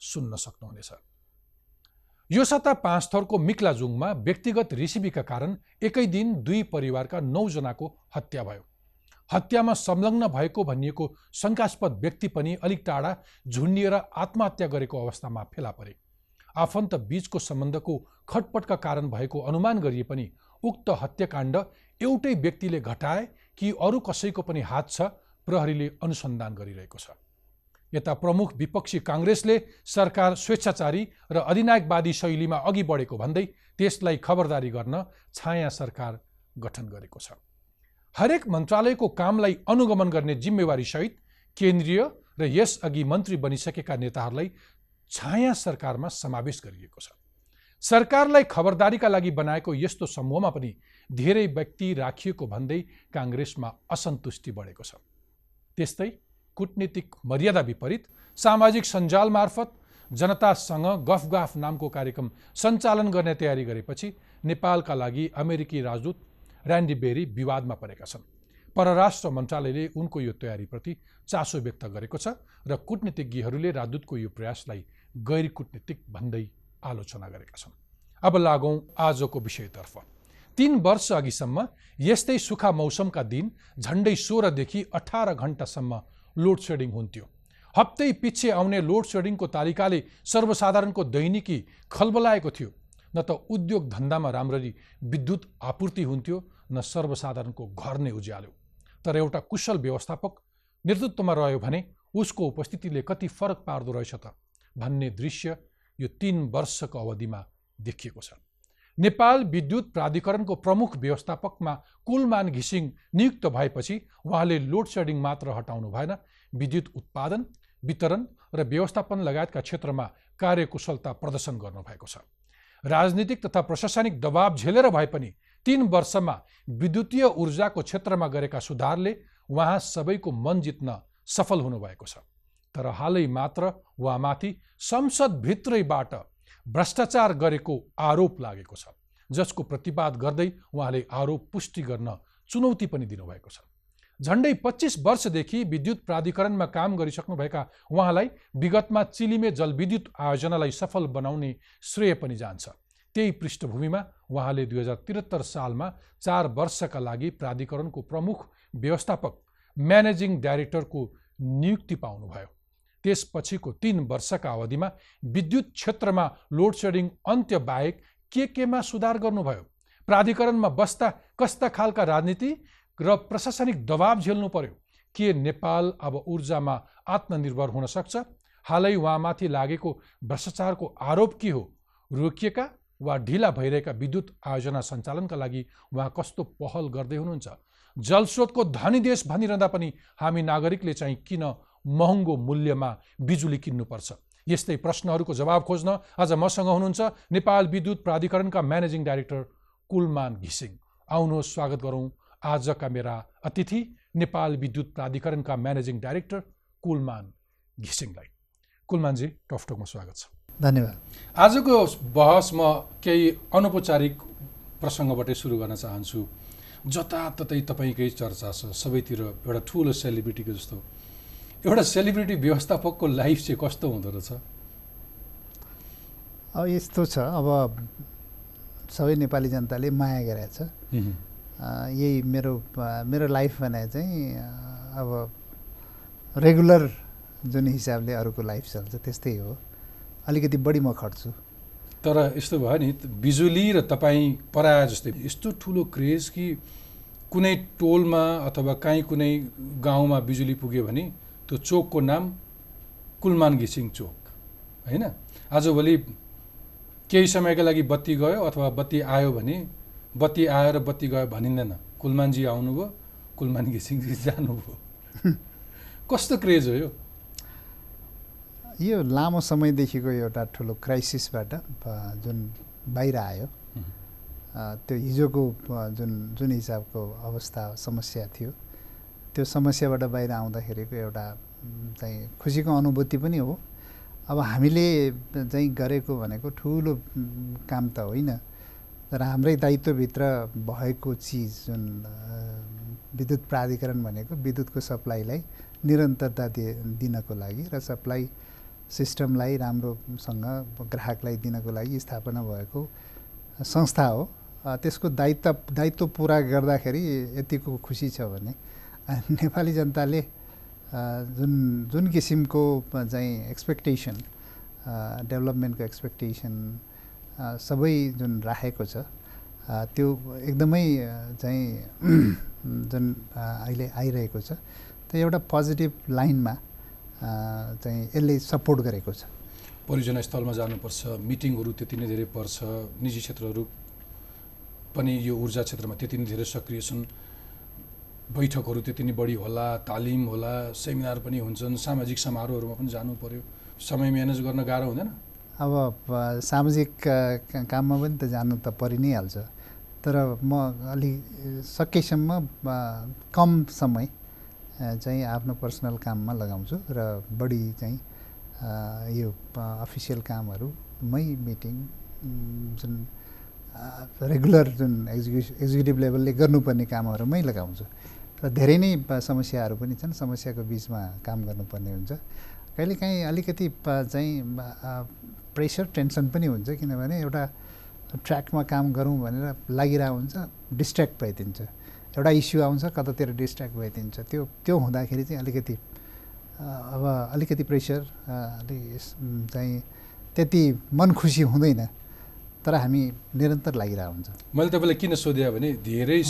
सुन्न सक्नुहुनेछ। यो साता पाँच थरको मिक्लाजुङमा व्यक्तिगत रिसिबीका कारण एकै दिन दुई परिवारका नौजनाको हत्या भयो। हत्यामा संलग्न भएको भनिएको शङ्कास्पद व्यक्ति पनि अलिक टाढा झुन्डिएर आत्महत्या गरेको अवस्थामा फेला परे। आफन्त बीचको सम्बन्धको खटपटका कारण भएको अनुमान गरिए पनि उक्त हत्याकाण्ड एउटै व्यक्तिले घटाए कि अरू कसैको पनि हात छ प्रहरीले अनुसन्धान गरिरहेको छ। यता प्रमुख विपक्षी काङ्ग्रेसले सरकार स्वेच्छाचारी र अधिनायकवादी शैलीमा अघि बढेको भन्दै त्यसलाई खबरदारी गर्न छाया सरकार गठन गरेको छ। हरेक मन्त्रालयको कामलाई अनुगमन गर्ने जिम्मेवारी सहित केन्द्रीय र यसअघि मन्त्री बनिसकेका नेताहरूलाई छाया सरकारमा समावेश गरिएको छ। सरकारलाई खबरदारीका लागि बनाएको यस्तो समूहमा पनि धेरै व्यक्ति राखिएको भन्दै काङ्ग्रेसमा असन्तुष्टि बढेको छ। त्यस्तै कुटनीतिक मर्यादा विपरीत सामाजिक सञ्जाल मार्फत जनतासँग गफगाफ नामको कार्यक्रम सञ्चालन गर्ने तयारी गरेपछि नेपालका लागि अमेरिकी राजदूत ऱ्यान्डी बेरी विवादमा परेका छन्। परराष्ट्र मन्त्रालयले उनको यो तयारीप्रति चासो व्यक्त गरेको छ र कुटनीतिज्ञहरूले राजदूतको यो प्रयासलाई गैर कुटनीतिक भन्दै आलोचना गरेका छन्। अब लागौँ आजको विषयतर्फ। तिन वर्ष अघिसम्म यस्तै सुखा मौसमका दिन झन्डै सोह्रदेखि अठार घन्टासम्म लोड सेडिङ हुन्थ्यो। हप्तै पछि आउने लोड सेडिङको तालिकाले सर्वसाधारणको दैनिकी खलबलाएको थियो। न त उद्योग धन्दामा राम्ररी विद्युत आपूर्ति हुन्थ्यो न सर्वसाधारणको घर नै उज्याल्यो। तर एउटा कुशल व्यवस्थापक नेतृत्वमा रह्यो भने उसको उपस्थितिले कति फरक पार्दो रहेछ त भन्ने दृश्य यो तिन वर्षको अवधिमा देखिएको छ। नेपाल विद्युत प्राधिकरणको प्रमुख व्यवस्थापकमा कुलमान घिसिङ नियुक्त भएपछि उहाँले लोड सेडिङ मात्र हटाउनु भएन। विद्युत उत्पादन वितरण र व्यवस्थापन लगायतका क्षेत्रमा कार्यकुशलता प्रदर्शन गर्नुभएको छ। राजनीतिक तथा प्रशासनिक दबाव झेलेर भए पनि तीन वर्षमा विद्युतीय ऊर्जाको क्षेत्रमा गरेका सुधारले उहाँ सबैको मन जित्न सफल हुनुभएको छ। तर हालै मात्र उहाँमाथि संसदभित्रैबाट भ्रष्टाचार गरेको आरोप लागेको छ जसको प्रतिवाद गर्दै उहाँले आरोप पुष्टि गर्न चुनौती पनि दिनुभएको छ। झन्डै पच्चिस वर्षदेखि विद्युत प्राधिकरणमा काम गरिसक्नुभएका उहाँलाई विगतमा चिलिमे जलविद्युत आयोजनालाई सफल बनाउने श्रेय पनि जान्छ। त्यही पृष्ठभूमिमा उहाँले दुई हजार त्रिहत्तर सालमा चार वर्षका लागि प्राधिकरणको प्रमुख व्यवस्थापक म्यानेजिङ डाइरेक्टरको नियुक्ति पाउनुभयो। त्यसपछिको तिन वर्षका अवधिमा विद्युत क्षेत्रमा लोड सेडिङ अन्त्य बाहेक के केमा सुधार गर्नुभयो? प्राधिकरणमा बस्दा कस्ता खालका राजनीति र प्रशासनिक दबाब झेल्नु पर्यो? के नेपाल अब ऊर्जामा आत्मनिर्भर हुन सक्छ? हालै उहाँमाथि लागेको भ्रष्टाचारको आरोप के हो? रोकिएका वा ढिला भइरहेका विद्युत आयोजना सञ्चालनका लागि उहाँ कस्तो पहल गर्दै हुनुहुन्छ? जलस्रोतको धनी देश भनिरहँदा पनि हामी नागरिकले चाहिँ किन महँगो मूल्यमा बिजुली किन्नुपर्छ। यस्तै प्रश्नहरूको जवाब खोज्न आज मसँग हुनुहुन्छ नेपाल विद्युत प्राधिकरणका म्यानेजिङ डाइरेक्टर कुलमान घिसिङ। आउनुहोस् स्वागत गरौँ आजका मेरा अतिथि नेपाल विद्युत प्राधिकरणका म्यानेजिङ डाइरेक्टर कुलमान घिसिङलाई। कुलमानजी टफटकमा स्वागत छ। धन्यवाद। आजको बहस म केही अनौपचारिक प्रसङ्गबाटै सुरु गर्न चाहन्छु। जताततै तपाईँकै चर्चा छ सबैतिर एउटा ठुलो सेलिब्रिटीको जस्तो। एउटा सेलिब्रिटी व्यवस्थापकको लाइफ चाहिँ कस्तो हुँदो रहेछ? अब यस्तो छ अब सबै नेपाली जनताले माया गरेको छ यही मेरो मेरो लाइफ भने चाहिँ अब रेगुलर जुन हिसाबले अरूको लाइफ चल्छ त्यस्तै हो। अलिकति बढी म खट्छु। तर यस्तो भयो नि बिजुली र तपाईँ पराए जस्तै यस्तो ठुलो क्रेज कि कुनै टोलमा अथवा काहीँ कुनै गाउँमा बिजुली पुग्यो भने त्यो चोकको नाम कुलमान घिसिङ चोक होइन? आजभोलि केही समयका लागि बत्ती गयो अथवा बत्ती आयो भने बत्ती आयो र बत्ती गयो भनिँदैन। कुलमानजी आउनुभयो कुलमान घिसिङजी जानुभयो। कस्तो क्रेज हो यो? यो लामो समयदेखिको एउटा ठुलो क्राइसिसबाट जुन बाहिर आयो त्यो हिजोको जुन जुन हिसाबको अवस्था समस्या थियो त्यो समस्याबाट बाहिर आउँदाखेरिको एउटा चाहिँ खुसीको अनुभूति पनि हो। अब हामीले चाहिँ गरेको भनेको ठुलो काम त होइन। तर हाम्रै दायित्वभित्र भएको चिज जुन विद्युत प्राधिकरण भनेको विद्युतको सप्लाईलाई निरन्तरता दिए दिनको लागि र सप्लाई सिस्टमलाई राम्रोसँग ग्राहकलाई दिनको लागि स्थापना भएको संस्था हो। त्यसको दायित्व दायित्व पुरा गर्दाखेरि यतिको खुसी छ भने नेपाली जनताले जुन जुन किसिमको चाहिँ एक्सपेक्टेसन डेभलपमेन्टको एक्सपेक्टेसन सबै जुन राखेको छ त्यो एकदमै चाहिँ जुन अहिले आइरहेको छ त्यो एउटा पोजिटिभ लाइनमा चाहिँ यसले सपोर्ट गरेको छ। परियोजना स्थलमा जानुपर्छ मिटिङहरू त्यति नै धेरै पर्छ निजी क्षेत्रहरू पनि यो ऊर्जा क्षेत्रमा त्यति नै धेरै सक्रिय छन्। बैठकहरू त्यति नै बढी होला तालिम होला सेमिनार पनि हुन्छन् सामाजिक समारोहहरूमा पनि जानु पर्यो। समय म्यानेज गर्न गाह्रो हुँदैन? अब सामाजिक काममा पनि त जानु त परि नै हाल्छ। तर म अलि सकेसम्म कम समय चाहिँ आफ्नो पर्सनल काममा लगाउँछु र बढी चाहिँ यो अफिसियल कामहरूमै मिटिङ जुन रेगुलर जुन एक्जिक्यु एक्जिक्युटिभ लेभलले गर्नुपर्ने कामहरूमै लगाउँछु। र धेरै नै समस्याहरू पनि छन्। समस्याको बिचमा काम गर्नुपर्ने हुन्छ। कहिलेकाहीँ अलिकति चाहिँ प्रेसर टेन्सन पनि हुन्छ किनभने एउटा ट्र्याकमा काम गरौँ भनेर लागिरहेको हुन्छ डिस्ट्र्याक्ट भइदिन्छ। एउटा इस्यु आउँछ कतातिर डिस्ट्र्याक्ट भइदिन्छ। त्यो त्यो हुँदाखेरि चाहिँ अलिकति अब अलिकति प्रेसर अलि चाहिँ त्यति मन खुसी हुँदैन। तर हामी निरन्तर लागिरहेको हुन्छ। मैले तपाईँलाई किन सोधेँ भने धेरै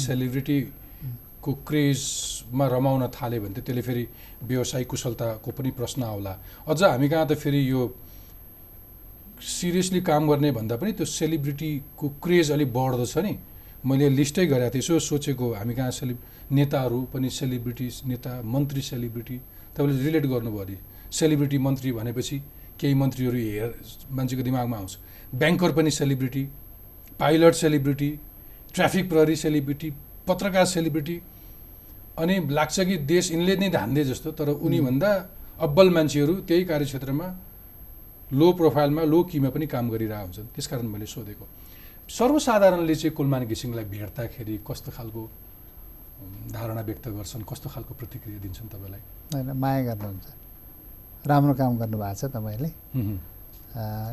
सेलिब्रिटीको क्रेजमा रमाउन थाल्यो भने त त्यसले फेरि व्यवसायिक कुशलताको पनि प्रश्न आउला। अझ हामी कहाँ त फेरि यो सिरियसली काम गर्ने भन्दा पनि त्यो सेलिब्रिटीको क्रेज अलिक बढ्दो छ नि। मैले लिस्टै गरेको थिएँ यसो सोचेको हामी कहाँ सेलि नेताहरू पनि सेलिब्रिटी नेता मन्त्री सेलिब्रिटी तपाईँले रिलेट गर्नुभयो अरे। सेलिब्रिटी मन्त्री भनेपछि केही मन्त्रीहरू हेर मान्छेको दिमागमा आउँछ। ब्याङ्कर पनि सेलिब्रिटी पाइलट सेलिब्रिटी ट्राफिक प्रहरी सेलिब्रिटी पत्रकार सेलिब्रिटी अनि लाग्छ कि देश यिनले नै धान्दे जस्तो तर उनीभन्दा अब्बल मान्छेहरू त्यही कार्यक्षेत्रमा लो प्रोफाइलमा लो किमा पनि काम गरिरहेको हुन्छन्। त्यस कारण मैले सोधेको। सर्वसाधारणले चाहिँ कुलमान घिसिङलाई भेट्दाखेरि कस्तो खालको धारणा व्यक्त गर्छन्? कस्तो खालको प्रतिक्रिया दिन्छन् तपाईँलाई? होइन माया गर्नुहुन्छ। राम्रो काम गर्नुभएको छ तपाईँले।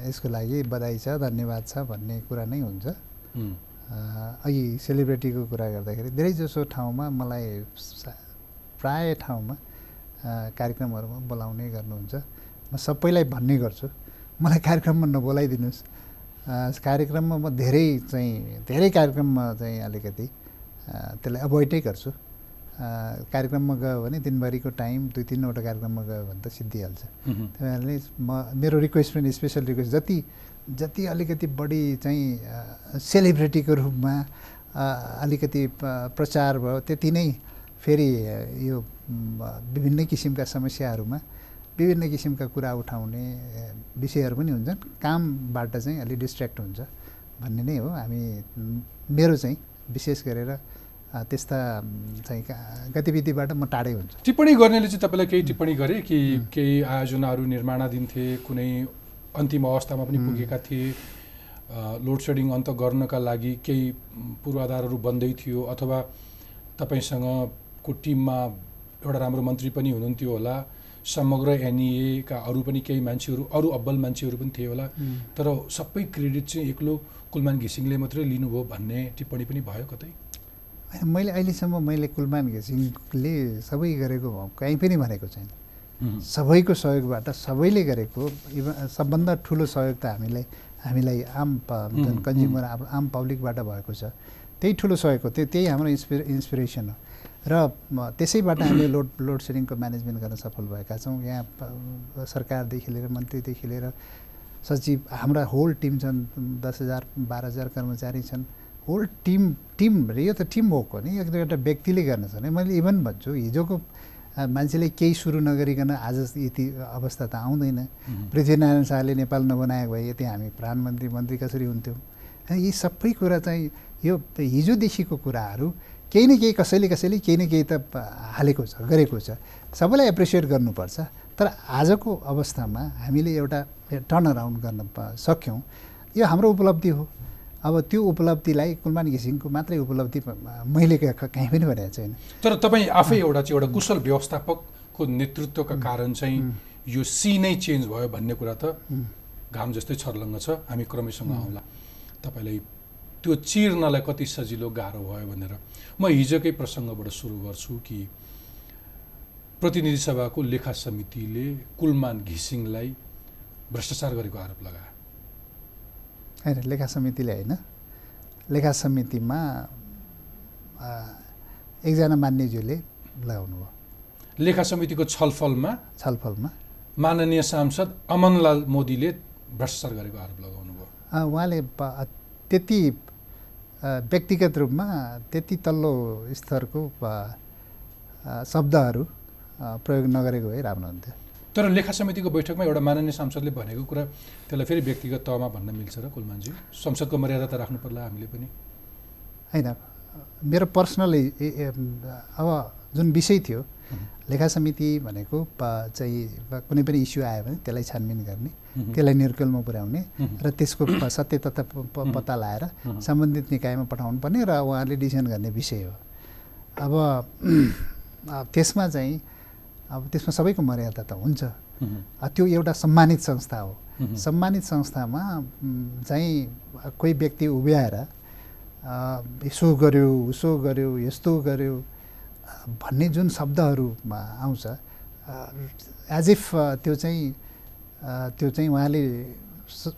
यसको लागि बधाई छ धन्यवाद छ भन्ने कुरा नै हुन्छ। अघि सेलिब्रिटीको कुरा गर्दाखेरि धेरैजसो ठाउँमा मलाई प्राय ठाउँमा कार्यक्रमहरूमा बोलाउने गर्नुहुन्छ। म सबैलाई भन्ने गर्छु। मलाई कार्यक्रममा नबोलाइदिनुहोस्। कार्यक्रममा म धेरै चाहिँ धेरै कार्यक्रममा चाहिँ अलिकति त्यसलाई एभोइडै गर्छु। कार्यक्रममा गयो भने दिनभरिको टाइम दुई तिनवटा कार्यक्रममा गयो भने त सिद्धिहाल्छ। त्यही कारणले म मेरो रिक्वेस्ट पनि स्पेसल रिक्वेस्ट जति जति अलिकति बढी चाहिँ सेलिब्रिटीको रूपमा अलिकति प्रचार भयो त्यति नै फेरि यो विभिन्न किसिमका समस्याहरूमा विभिन्न किसिमका कुरा उठाउने विषयहरू पनि हुन्छन्। कामबाट चाहिँ अलिक डिस्ट्र्याक्ट हुन्छ भन्ने नै हो। हामी मेरो चाहिँ विशेष गरेर त्यस्ता चाहिँ गतिविधिबाट म टाढै हुन्छु। टिप्पणी गर्नेले चाहिँ तपाईँलाई केही टिप्पणी गरे कि केही आयोजनाहरू निर्माणाधीन थिए कुनै अन्तिम अवस्थामा पनि पुगेका थिए। लोड सेडिङ अन्त गर्नका लागि केही पूर्वाधारहरू बन्दै थियो अथवा तपाईँसँग को टिममा एउटा राम्रो मन्त्री पनि हुनुहुन्थ्यो होला। समग्र एनइएका अरू पनि केही मान्छेहरू अरू अब्बल मान्छेहरू पनि थिए होला। तर सबै क्रेडिट चाहिँ एक्लो कुलमान घिसिङले मात्रै लिनुभयो भन्ने टिप्पणी पनि भयो कतै? मैले अहिलेसम्म मैले कुलमान घिसिङले सबै गरेको कहीँ पनि भनेको छैन। सबैको सहयोगबाट सबैले गरेको सबभन्दा ठुलो सहयोग त हामीलाई हामीलाई आम कन्ज्युमर आम पब्लिकबाट भएको छ। त्यही ठुलो सहयोग हो त्यो त्यही हाम्रो इन्सपि इन्सपिरेसन हो। र त्यसैबाट हामीले लोड लोड सेडिङको म्यानेजमेन्ट गर्न सफल भएका छौँ। यहाँ सरकारदेखि लिएर मन्त्रीदेखि लिएर सचिव हाम्रा होल टिम छन् दस हजार बाह्र हजार कर्मचारी छन्। होल टिम टिम यो त टिम वर्क हो नि। एक एउटा व्यक्तिले गर्न छ भने मैले इभन भन्छु हिजोको मान्छेले केही सुरु नगरिकन आज यति अवस्था त आउँदैन। पृथ्वीनारायण शाहले नेपाल नबनाएको भए यति हामी प्रधानमन्त्री मन्त्री कसरी हुन्थ्यौँ? यी सबै कुरा चाहिँ यो हिजोदेखिको कुराहरू केही न केही कसैले कसैले केही न केही त हालेको छ गरेको छ। सबैलाई एप्रिसिएट गर्नुपर्छ। तर आजको अवस्थामा हामीले एउटा टर्न अराउन्ड गर्न सक्यौँ। यो हाम्रो उपलब्धि हो। अब त्यो उपलब्धिलाई कुलमान घिसिङको मात्रै उपलब्धि मैले कहीँ पनि भनेको छैन। तर तपाईँ आफै एउटा चाहिँ एउटा कुशल व्यवस्थापकको नेतृत्वका कारण चाहिँ यो सी नै चेन्ज भयो भन्ने कुरा त घाम जस्तै छर्लङ्ग छ। हामी क्रमैसँग आउँला। तपाईँलाई त्यो चिर्नलाई कति सजिलो गाह्रो भयो भनेर म हिजोकै प्रसङ्गबाट सुरु गर्छु कि प्रतिनिधि सभाको लेखा समितिले कुलमान घिसिङलाई भ्रष्टाचार गरेको आरोप लगायो होइन लेखा समितिले होइन। लेखा समितिमा एकजना मान्यज्यूले लगाउनु भयो लेखा समितिको छलफलमा छलफलमा। माननीय सांसद अमनलाल मोदीले भ्रष्टाचार गरेको आरोप लगाउनु भयो उहाँले त्यति व्यक्तिगत रूपमा त्यति तल्लो स्तरको शब्दहरू प्रयोग नगरेको भए राम्रो हुन्थ्यो। तर लेखा समितिको बैठकमा एउटा माननीय सांसदले भनेको कुरा त्यसलाई फेरि व्यक्तिगत तहमा भन्न मिल्छ र कुलमानजी संसदको मर्यादा त राख्नु पर्ला हामीले पनि होइन मेरो पर्सनल अब जुन विषय थियो लेखा समिति भनेको प- चाहिँ कुनै पनि इस्यु आयो भने त्यसलाई छानबिन गर्ने। त्यसलाई निर्कलमा पुर्याउने। र त्यसको सत्य तथा प- प- पत्ता लगाएर। सम्बन्धित निकायमा पठाउनु पर्ने र उहाँहरूले डिसिजन गर्ने विषय हो अब त्यसमा चाहिँ अब त्यसमा सबैको मर्यादा त हुन्छ। त्यो एउटा सम्मानित संस्था हो। सम्मानित संस्थामा चाहिँ कोही व्यक्ति उभ्याएर यसो गर्यो उसो गर्यो यस्तो गर्यो भन्ने जुन शब्दहरूमा आउँछ एज इफ त्यो चाहिँ त्यो चाहिँ उहाँले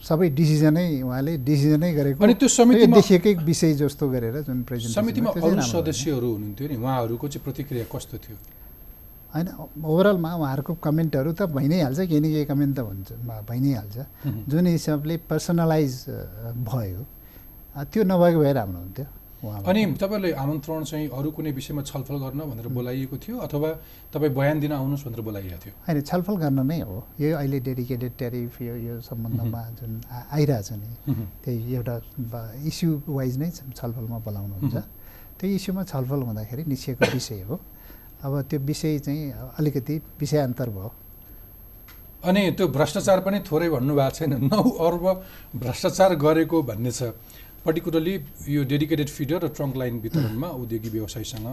सबै डिसिजनै उहाँले डिसिजनै गरेको अनि त्यो समितिमा देखिएकै विषय जस्तो गरेर जुन प्रेजेन्ट समितिमा अरू सदस्यहरू हुनुहुन्थ्यो नि? उहाँहरूको चाहिँ प्रतिक्रिया कस्तो थियो? होइन ओभरअलमा उहाँहरूको कमेन्टहरू त भइ नै हाल्छ केही न केही कमेन्ट त हुन्छ भइ नै हाल्छ। जुन हिसाबले पर्सनलाइज भयो त्यो नभएको भए राम्रो हुन्थ्यो। अनि तपाईँले आमन्त्रण चाहिँ अरू कुनै विषयमा छलफल गर्न भनेर बोलाइएको थियो अथवा तपाईँ बयान दिन आउनुहोस् भनेर बोलाइएको थियो होइन छलफल गर्न नै हो यो अहिले डेडिकेटेड टेरिफ यो यो सम्बन्धमा जुन आइरहेछ नि। त्यही एउटा इस्यु वाइज नै छलफलमा बोलाउनुहुन्छ। त्यो इस्युमा छलफल हुँदाखेरि निश्चयको विषय हो अब त्यो विषय चाहिँ अलिकति विषयान्तर भयो। अनि त्यो भ्रष्टाचार पनि थोरै भन्नुभएको छैन। नौ अर्ब भ्रष्टाचार गरेको भन्ने छ। पर्टिकुलरली यो डेडिकेटेड फिडर र ट्रङ्क लाइन वितरणमा औद्योगिक व्यवसायीसँग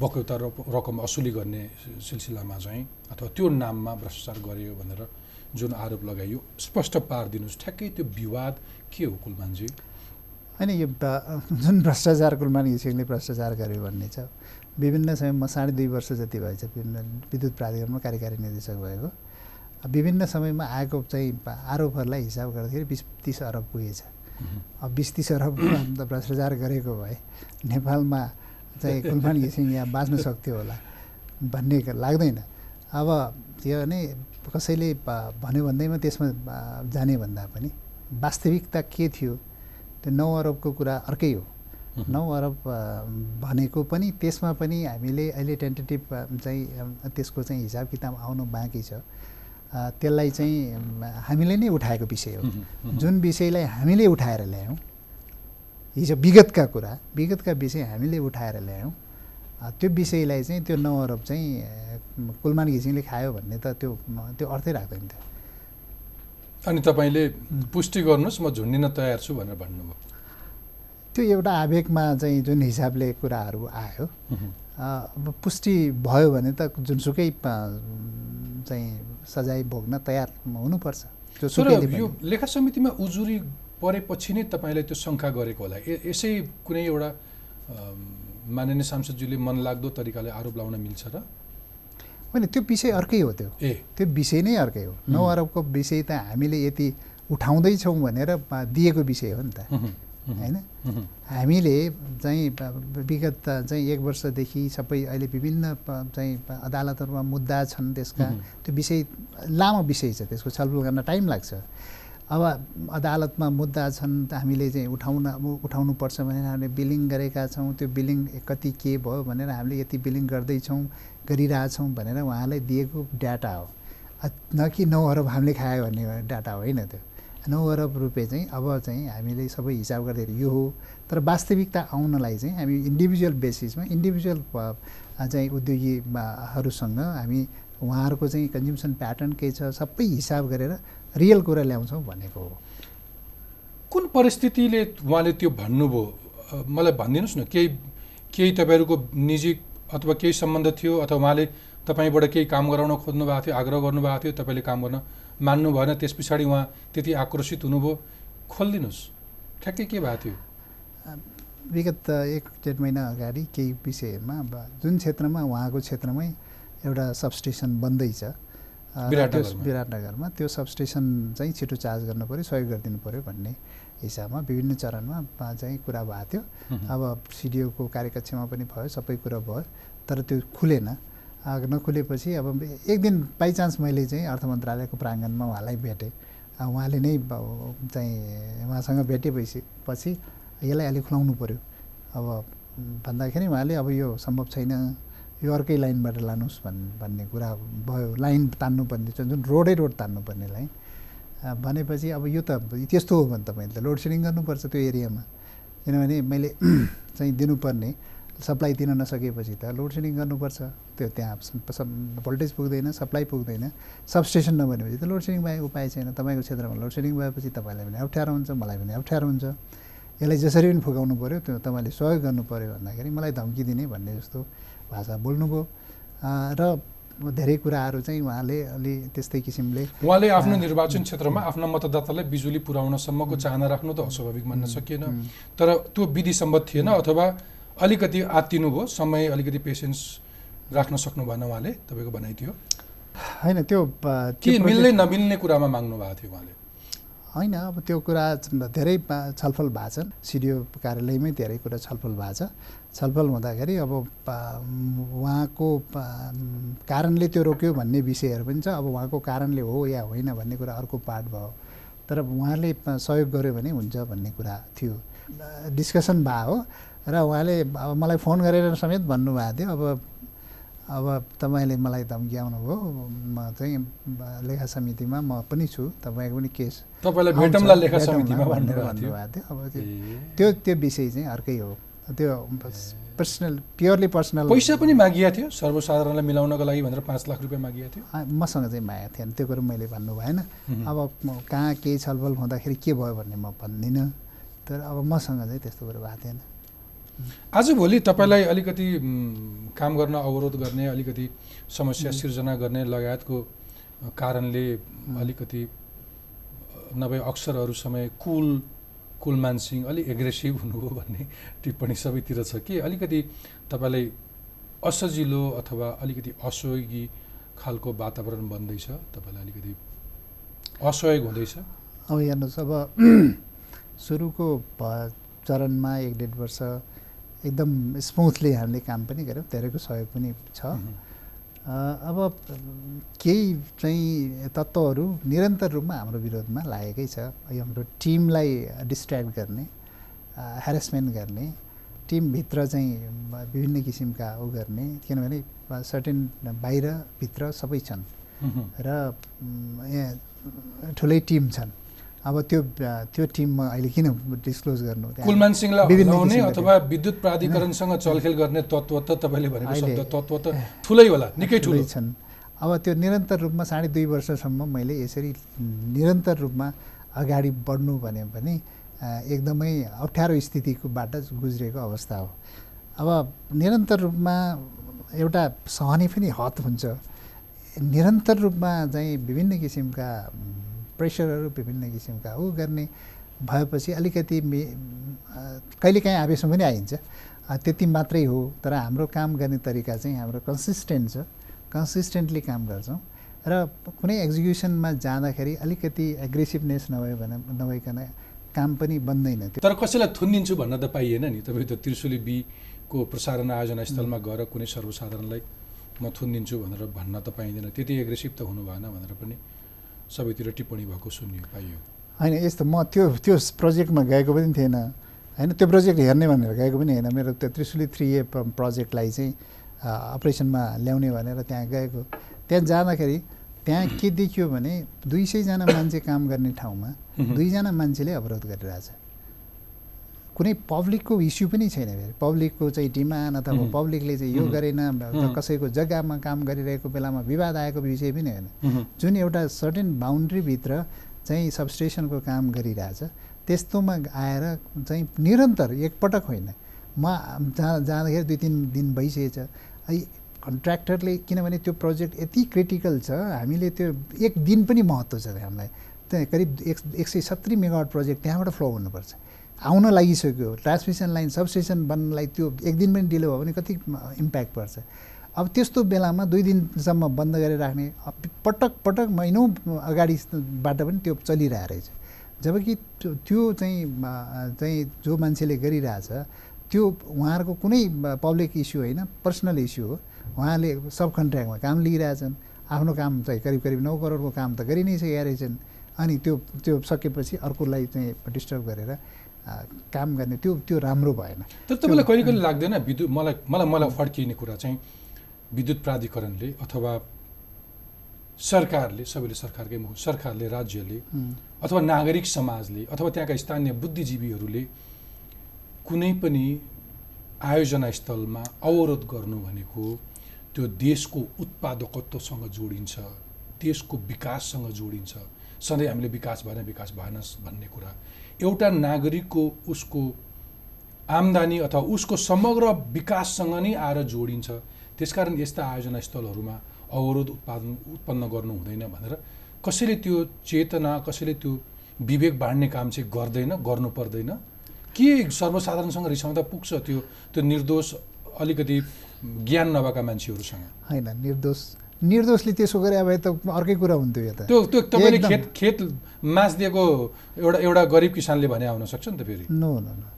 बकौता रक- रकम असुली गर्ने सिलसिलामा चाहिँ अथवा त्यो नाममा भ्रष्टाचार गरियो भनेर जुन आरोप लगाइयो स्पष्ट पारिदिनुहोस्। ठ्याक्कै त्यो विवाद के हो कुलमानजी? होइन यो जुन भ्रष्टाचार कुलमान घिसिङले भ्रष्टाचार गर्यो भन्ने छ विभिन्न समय म साढे दुई वर्ष जति भएछ विभिन्न विद्युत प्राधिकरणमा कार्यकारी निर्देशक भएको। विभिन्न समयमा आएको चाहिँ आरोपहरूलाई हिसाब गर्दाखेरि बिस तिस अरब पुगेछ। अब बिस तिस अरब त भ्रष्टाचार गरेको भए नेपालमा चाहिँ कुलमान घिसिङ यहाँ बाँच्न सक्थ्यो होला भन्ने लाग्दैन। अब त्यो नै कसैले भन्यो भन्दैमा त्यसमा जाने भन्दा पनि वास्तविकता के थियो? त्यो नौ अरबको कुरा अर्कै हो। नौ अरब भनेको पनि त्यसमा पनि हामीले अहिले टेन्टेटिभ चाहिँ त्यसको चाहिँ हिसाब किताब आउनु बाँकी छ। त्यसलाई चाहिँ हामीले नै उठाएको विषय हो। जुन विषयलाई हामीले उठाएर ल्यायौँ हिजो विगतका कुरा विगतका विषय हामीले उठाएर ल्यायौँ त्यो विषयलाई चाहिँ त्यो नौ अरब चाहिँ कुलमान घिसिङले खायो भन्ने त त्यो त्यो अर्थै राख्दैन थियो। अनि तपाईँले पुष्टि गर्नुहोस् म झुन्डिन तयार छु भनेर भन्नुभयो। त्यो एउटा आवेगमा चाहिँ जुन हिसाबले कुराहरू आयो अब पुष्टि भयो भने त जुनसुकै चाहिँ सजाय भोग्न तयार हुनुपर्छ। यो। लेखा समितिमा उजुरी परेपछि नै तपाईँले त्यो शङ्का गरेको होला। यसै कुनै एउटा माननीय सांसदज्यूले मन लाग्दो तरिकाले आरोप लाउन मिल्छ र? होइन त्यो विषय अर्कै हो त्यो। ए। त्यो विषय नै अर्कै हो। नौ अरबको विषय त हामीले यति उठाउँदैछौँ भनेर दिएको विषय हो नि त। होइन। हामीले चाहिँ विगत चाहिँ एक वर्षदेखि सबै अहिले विभिन्न चाहिँ अदालतहरूमा मुद्दा छन् त्यसका। त्यो विषय लामो विषय छ त्यसको छलफल गर्न टाइम लाग्छ। अब अदालतमा मुद्दा छन् त हामीले चाहिँ उठाउन उठाउनु पर्छ भनेर हामीले बिलिङ गरेका छौँ। त्यो बिलिङ कति के भयो भनेर हामीले यति बिलिङ गर्दैछौँ गरिरहेछौँ भनेर उहाँलाई दिएको डाटा हो। न कि नौ अरब हामीले खायो भन्ने डाटा होइन त्यो? नौ अरब रुपियाँ चाहिँ अब चाहिँ हामीले सबै हिसाब गर्दाखेरि यो हो। तर वास्तविकता आउनलाई चाहिँ हामी इन्डिभिजुअल बेसिसमा इन्डिभिजुअल चाहिँ उद्योगीहरूसँग हामी उहाँहरूको चाहिँ कन्ज्युम्सन प्याटर्न के छ सबै हिसाब गरेर रियल कुरा ल्याउँछौँ भनेको हो। कुन परिस्थितिले उहाँले त्यो भन्नुभयो? मलाई भनिदिनुहोस् न केही केही तपाईँहरूको निजी अथवा केही सम्बन्ध थियो? अथवा उहाँले तपाईँबाट केही काम गराउन खोज्नु भएको थियो आग्रह गर्नुभएको थियो तपाईँले काम गर्न मान्नु भएन त्यस पछाडि उहाँ त्यति आक्रोशित हुनुभयो। खोलिदिनुहोस्। ठ्याक्कै के भएको थियो? विगत एक डेढ महिना अगाडि केही विषयहरूमा जुन क्षेत्रमा उहाँको क्षेत्रमै एउटा सबस्टेसन बन्दैछ विराटनगरमा। त्यो सबस्टेसन चाहिँ छिटो चार्ज गर्नु पऱ्यो सहयोग गरिदिनु पऱ्यो भन्ने हिसाबमा विभिन्न चरणमा चाहिँ कुरा भएको थियो। अब सिडिओको कार्यकक्षमा पनि भयो सबै कुरा भयो तर त्यो खुलेन। नखुलेपछि अब एक दिन बाइचान्स मैले चाहिँ अर्थ मन्त्रालयको प्राङ्गणमा उहाँलाई भेटेँ। उहाँले नै चाहिँ उहाँसँग भेटेपछि पछि यसलाई अलिक खुलाउनु पऱ्यो अब भन्दाखेरि उहाँले अब यो सम्भव छैन यो अर्कै लाइनबाट लानुहोस् भन् भन्ने कुरा भयो। लाइन तान्नुपर्ने जुन रोडै रोड तान्नुपर्नेलाई अ, भनेपछि अब यो त त्यस्तो हो भने तपाईँले त लोड सेडिङ गर्नुपर्छ त्यो एरियामा। किनभने मैले चाहिँ दिनुपर्ने। सप्लाई दिन नसकेपछि त लोड सेडिङ गर्नुपर्छ। त्यो त्यहाँ भोल्टेज पुग्दैन सप्लाई पुग्दैन सबस्टेसन नबनेपछि त लोड सेडिङ बाहेक उपाय छैन। तपाईँको क्षेत्रमा लोड सेडिङ भएपछि तपाईँलाई पनि अप्ठ्यारो हुन्छ मलाई पनि अप्ठ्यारो हुन्छ। यसलाई जसरी पनि फुकाउनु पऱ्यो त्यो तपाईँले सहयोग गर्नु पऱ्यो भन्दाखेरि मलाई धम्की दिने भन्ने जस्तो भाषा बोल्नुभयो। र धेरै कुराहरू चाहिँ उहाँले अलि त्यस्तै किसिमले उहाँले आफ्नो निर्वाचन क्षेत्रमा आफ्ना मतदातालाई बिजुली पुर्याउनसम्मको चाहना राख्नु त अस्वाभाविक मान्न सकिएन। तर त्यो विधि सम्मत थिएन अथवा अलिकति आत्तिनु भयो समय अलिकति पेसेन्स राख्न सक्नु भएन उहाँले तपाईँको भनाइ थियो होइन त्यो के मिल्ने नमिल्ने कुरामा माग्नु भएको थियो उहाँले? होइन अब त्यो कुरा धेरै छलफल भएको छ। सिडिओ कार्यालयमै धेरै कुरा छलफल भएको छ। छलफल हुँदाखेरि अब उहाँको कारणले त्यो रोक्यो भन्ने विषयहरू पनि छ। अब उहाँको कारणले हो या होइन भन्ने कुरा अर्को पार्ट भयो। तर उहाँले सहयोग गर्यो भने हुन्छ भन्ने कुरा थियो। डिस्कसन भयो हो। र उहाँले अब मलाई फोन गरेर समेत भन्नुभएको थियो अब अब तपाईँले मलाई धम्क्याउनु भयो म चाहिँ लेखा समितिमा म पनि छु तपाईँको पनि केस तपाईँलाई भन्नुभएको थियो। अब त्यो। त्यो विषय चाहिँ अर्कै हो। त्यो पर्सनल प्योरली पर्सनल पैसा पनि मागिया थियो सर्वसाधारणलाई मिलाउनको लागि भनेर पाँच लाख रुपियाँ मागिया थियो। मसँग चाहिँ मागेको थिएन त्यो कुरो मैले भन्नु भएन। अब कहाँ केही छलफल हुँदाखेरि के भयो भन्ने म भन्दिनँ। तर अब मसँग चाहिँ त्यस्तो कुरो भएको थिएन। आजभोलि तपाईँलाई अलिकति काम गर्न अवरोध गर्ने अलिकति समस्या सिर्जना गर्ने लगायतको कारणले अलिकति नभए अक्सरहरू समय कुल कुलमान सिंह अलिक एग्रेसिभ हुनुभयो भन्ने टिप्पणी सबैतिर छ कि अलिकति तपाईँलाई असजिलो अथवा अलिकति असहयोगी खालको वातावरण बन्दैछ तपाईँलाई अलिकति असहयोग हुँदैछ? अब हेर्नुहोस् अब सुरुको चरणमा एक डेढ वर्ष एकदम स्मुथली हामीले काम पनि गऱ्यौँ धेरैको सहयोग पनि छ। अब केही चाहिँ तत्त्वहरू निरन्तर रूपमा हाम्रो विरोधमा लागेकै छ। यो हाम्रो टिमलाई डिस्ट्र्याक्ट गर्ने ह्यारेसमेन्ट गर्ने टिमभित्र चाहिँ विभिन्न किसिमका उ गर्ने किनभने सर्टेन बाहिरभित्र सबै छन्। र ठुलै टिम छन्। अब त्यो त्यो टिममा अहिले किन डिस्क्लोज गर्नु? कुलमान सिंहलाई हटाउने अथवा विद्युत प्राधिकरणसँग चलखेल गर्ने तत्त्व त तपाईँले भनेको शब्द तत्त्व त ठुलै होला निकै ठुलो। छन्। अब त्यो निरन्तर रूपमा साढे दुई वर्षसम्म मैले यसरी निरन्तर रूपमा अगाडि बढ्नु भने पनि एकदमै अप्ठ्यारो स्थितिकोबाट गुज्रेको अवस्था हो। अब निरन्तर रूपमा एउटा सहने पनि हद हुन्छ। निरन्तर रूपमा चाहिँ विभिन्न किसिमका प्रेसरहरू विभिन्न किसिमका ऊ गर्ने भएपछि अलिकति मे कहिलेकाहीँ आवेशमा पनि आइन्छ। त्यति मात्रै हो तर हाम्रो काम गर्ने तरिका चाहिँ हाम्रो कन्सिस्टेन्ट छ। कन्सिस्टेन्टली काम गर्छौँ र कुनै एक्जिक्युसनमा जाँदाखेरि अलिकति एग्रेसिभनेस नभए भने नभइकन काम पनि बन्दैन त्यो। तर कसैलाई थुनिदिन्छु भन्न त पाइएन नि। तपाईँ त त्रिशुली बीको प्रसारण आयोजना स्थलमा गएर कुनै सर्वसाधारणलाई म थुनिदिन्छु भनेर भन्न त पाइँदैन। त्यति एग्रेसिभ त हुनु भएन भनेर पनि सबैतिर टिप्पणी भएको सुन्यो पाइयो। होइन यस्तो म त्यो त्यो प्रोजेक्टमा गएको पनि थिएन। होइन त्यो प्रोजेक्ट हेर्ने भनेर गएको पनि होइन मेरो त्यो त्रिशुली थ्री ए प्रोजेक्टलाई चाहिँ अपरेसनमा ल्याउने भनेर त्यहाँ गएको। त्यहाँ जाँदाखेरि त्यहाँ के देखियो भने दुई सयजना मान्छे काम गर्ने ठाउँमा दुईजना मान्छेले अवरोध गरिरहेछ। कुनै पब्लिकको इस्यु पनि छैन फेरि। पब्लिकको चाहिँ डिमान्ड अथवा पब्लिकले चाहिँ यो गरेन कसैको जग्गामा काम गरिरहेको बेलामा विवाद आएको विषय पनि होइन। जुन एउटा सर्टेन बााउन्ड्रीभित्र चाहिँ सबस्टेसनको काम गरिरहेछ त्यस्तोमा आएर चाहिँ निरन्तर एकपटक होइन। म जहाँ जाँदाखेरि दुई तिन दिन भइसकेछ। कन्ट्र्याक्टरले किनभने त्यो प्रोजेक्ट यति क्रिटिकल छ हामीले त्यो एक दिन पनि महत्त्व छ हामीलाई। त्यहाँ करिब एक एक सय सत्तरी मेगावाट प्रोजेक्ट त्यहाँबाट फ्लो हुनुपर्छ। आउन लागिसक्यो। ट्रान्समिसन लाइन सबस्टेसन बन्नलाई त्यो एक दिन पनि डिले भयो भने कति इम्प्याक्ट पर्छ। अब त्यस्तो बेलामा दुई दिनसम्म बन्द गरेर राख्ने पटक पटक महिनौँ अगाडिबाट पनि त्यो चलिरहेको रहेछ। जबकि त्यो चाहिँ चाहिँ जो मान्छेले गरिरहेछ त्यो उहाँहरूको कुनै पब्लिक इस्यु होइन पर्सनल इस्यु हो। उहाँले सब कन्ट्र्याक्टमा काम लिइरहेछन्। आफ्नो काम चाहिँ करिब करिब नौ करोडको काम त गरि नै सकेका रहेछन्। अनि त्यो त्यो सकेपछि अर्कोलाई चाहिँ डिस्टर्ब गरेर काम गर्ने त्यो त्यो राम्रो भएन। तर तपाईँलाई कहिले कहिले लाग्दैन विद्युत मलाई मलाई मलाई फर्किने कुरा चाहिँ विद्युत प्राधिकरणले अथवा सरकारले सबैले सरकारकै मुख सरकारले राज्यले अथवा नागरिक समाजले अथवा त्यहाँका स्थानीय बुद्धिजीवीहरूले कुनै पनि आयोजना स्थलमा अवरोध गर्नु भनेको त्यो देशको उत्पादकत्वसँग जोडिन्छ देशको विकाससँग जोडिन्छ। सधैँ हामीले विकास भएन विकास भएन भन्ने कुरा एउटा नागरिकको उसको आम्दानी अथवा उसको समग्र विकाससँग नै आएर जोडिन्छ। त्यसकारण यस्ता आयोजना स्थलहरूमा अवरोध उत्पादन उत्पन्न गर्नु हुँदैन भनेर कसैले त्यो चेतना कसैले त्यो विवेक बाँड्ने काम चाहिँ गर्दैन गर्नु पर्दैन के सर्वसाधारणसँग रिसाउँदा पुग्छ त्यो त्यो निर्दोष अलिकति ज्ञान नभएका मान्छेहरूसँग? होइन निर्दोष निर्दोषले त्यसो गरे अब त अर्कै कुरा हुन्थ्यो यो त। त्यो त्यो तपाईँले खेत खेत मास दिएको एउटा एउटा गरिब किसानले भने आउन सक्छ नि त फेरि। No no no.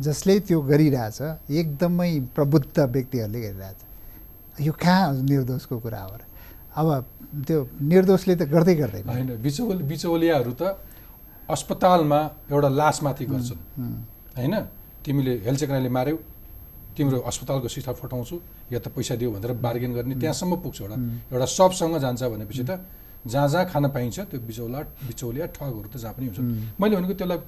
जसले त्यो गरिरहेछ एकदमै प्रबुद्ध व्यक्तिहरूले गरिरहेछ। यो कहाँ निर्दोषको कुरा हो अब त्यो निर्दोषले त गर्दै गर्दैन। होइन बिचौल बिचौलियाहरू त अस्पतालमा एउटा लासमाथि गर्छन्। होइन? तिमीले हेल्थ चेकराले मार्यौ तिम्रो अस्पतालको सिसा फटाउँछु या त पैसा दियो भनेर बार्गेन गर्ने त्यहाँसम्म पुग्छ एउटा। एउटा सबसँग जान्छ भनेपछि त जहाँ जहाँ खान पाइन्छ त्यो बिचौला बिचौलिया ठगहरू त जहाँ पनि हुन्छ। मैले भनेको त्यसलाई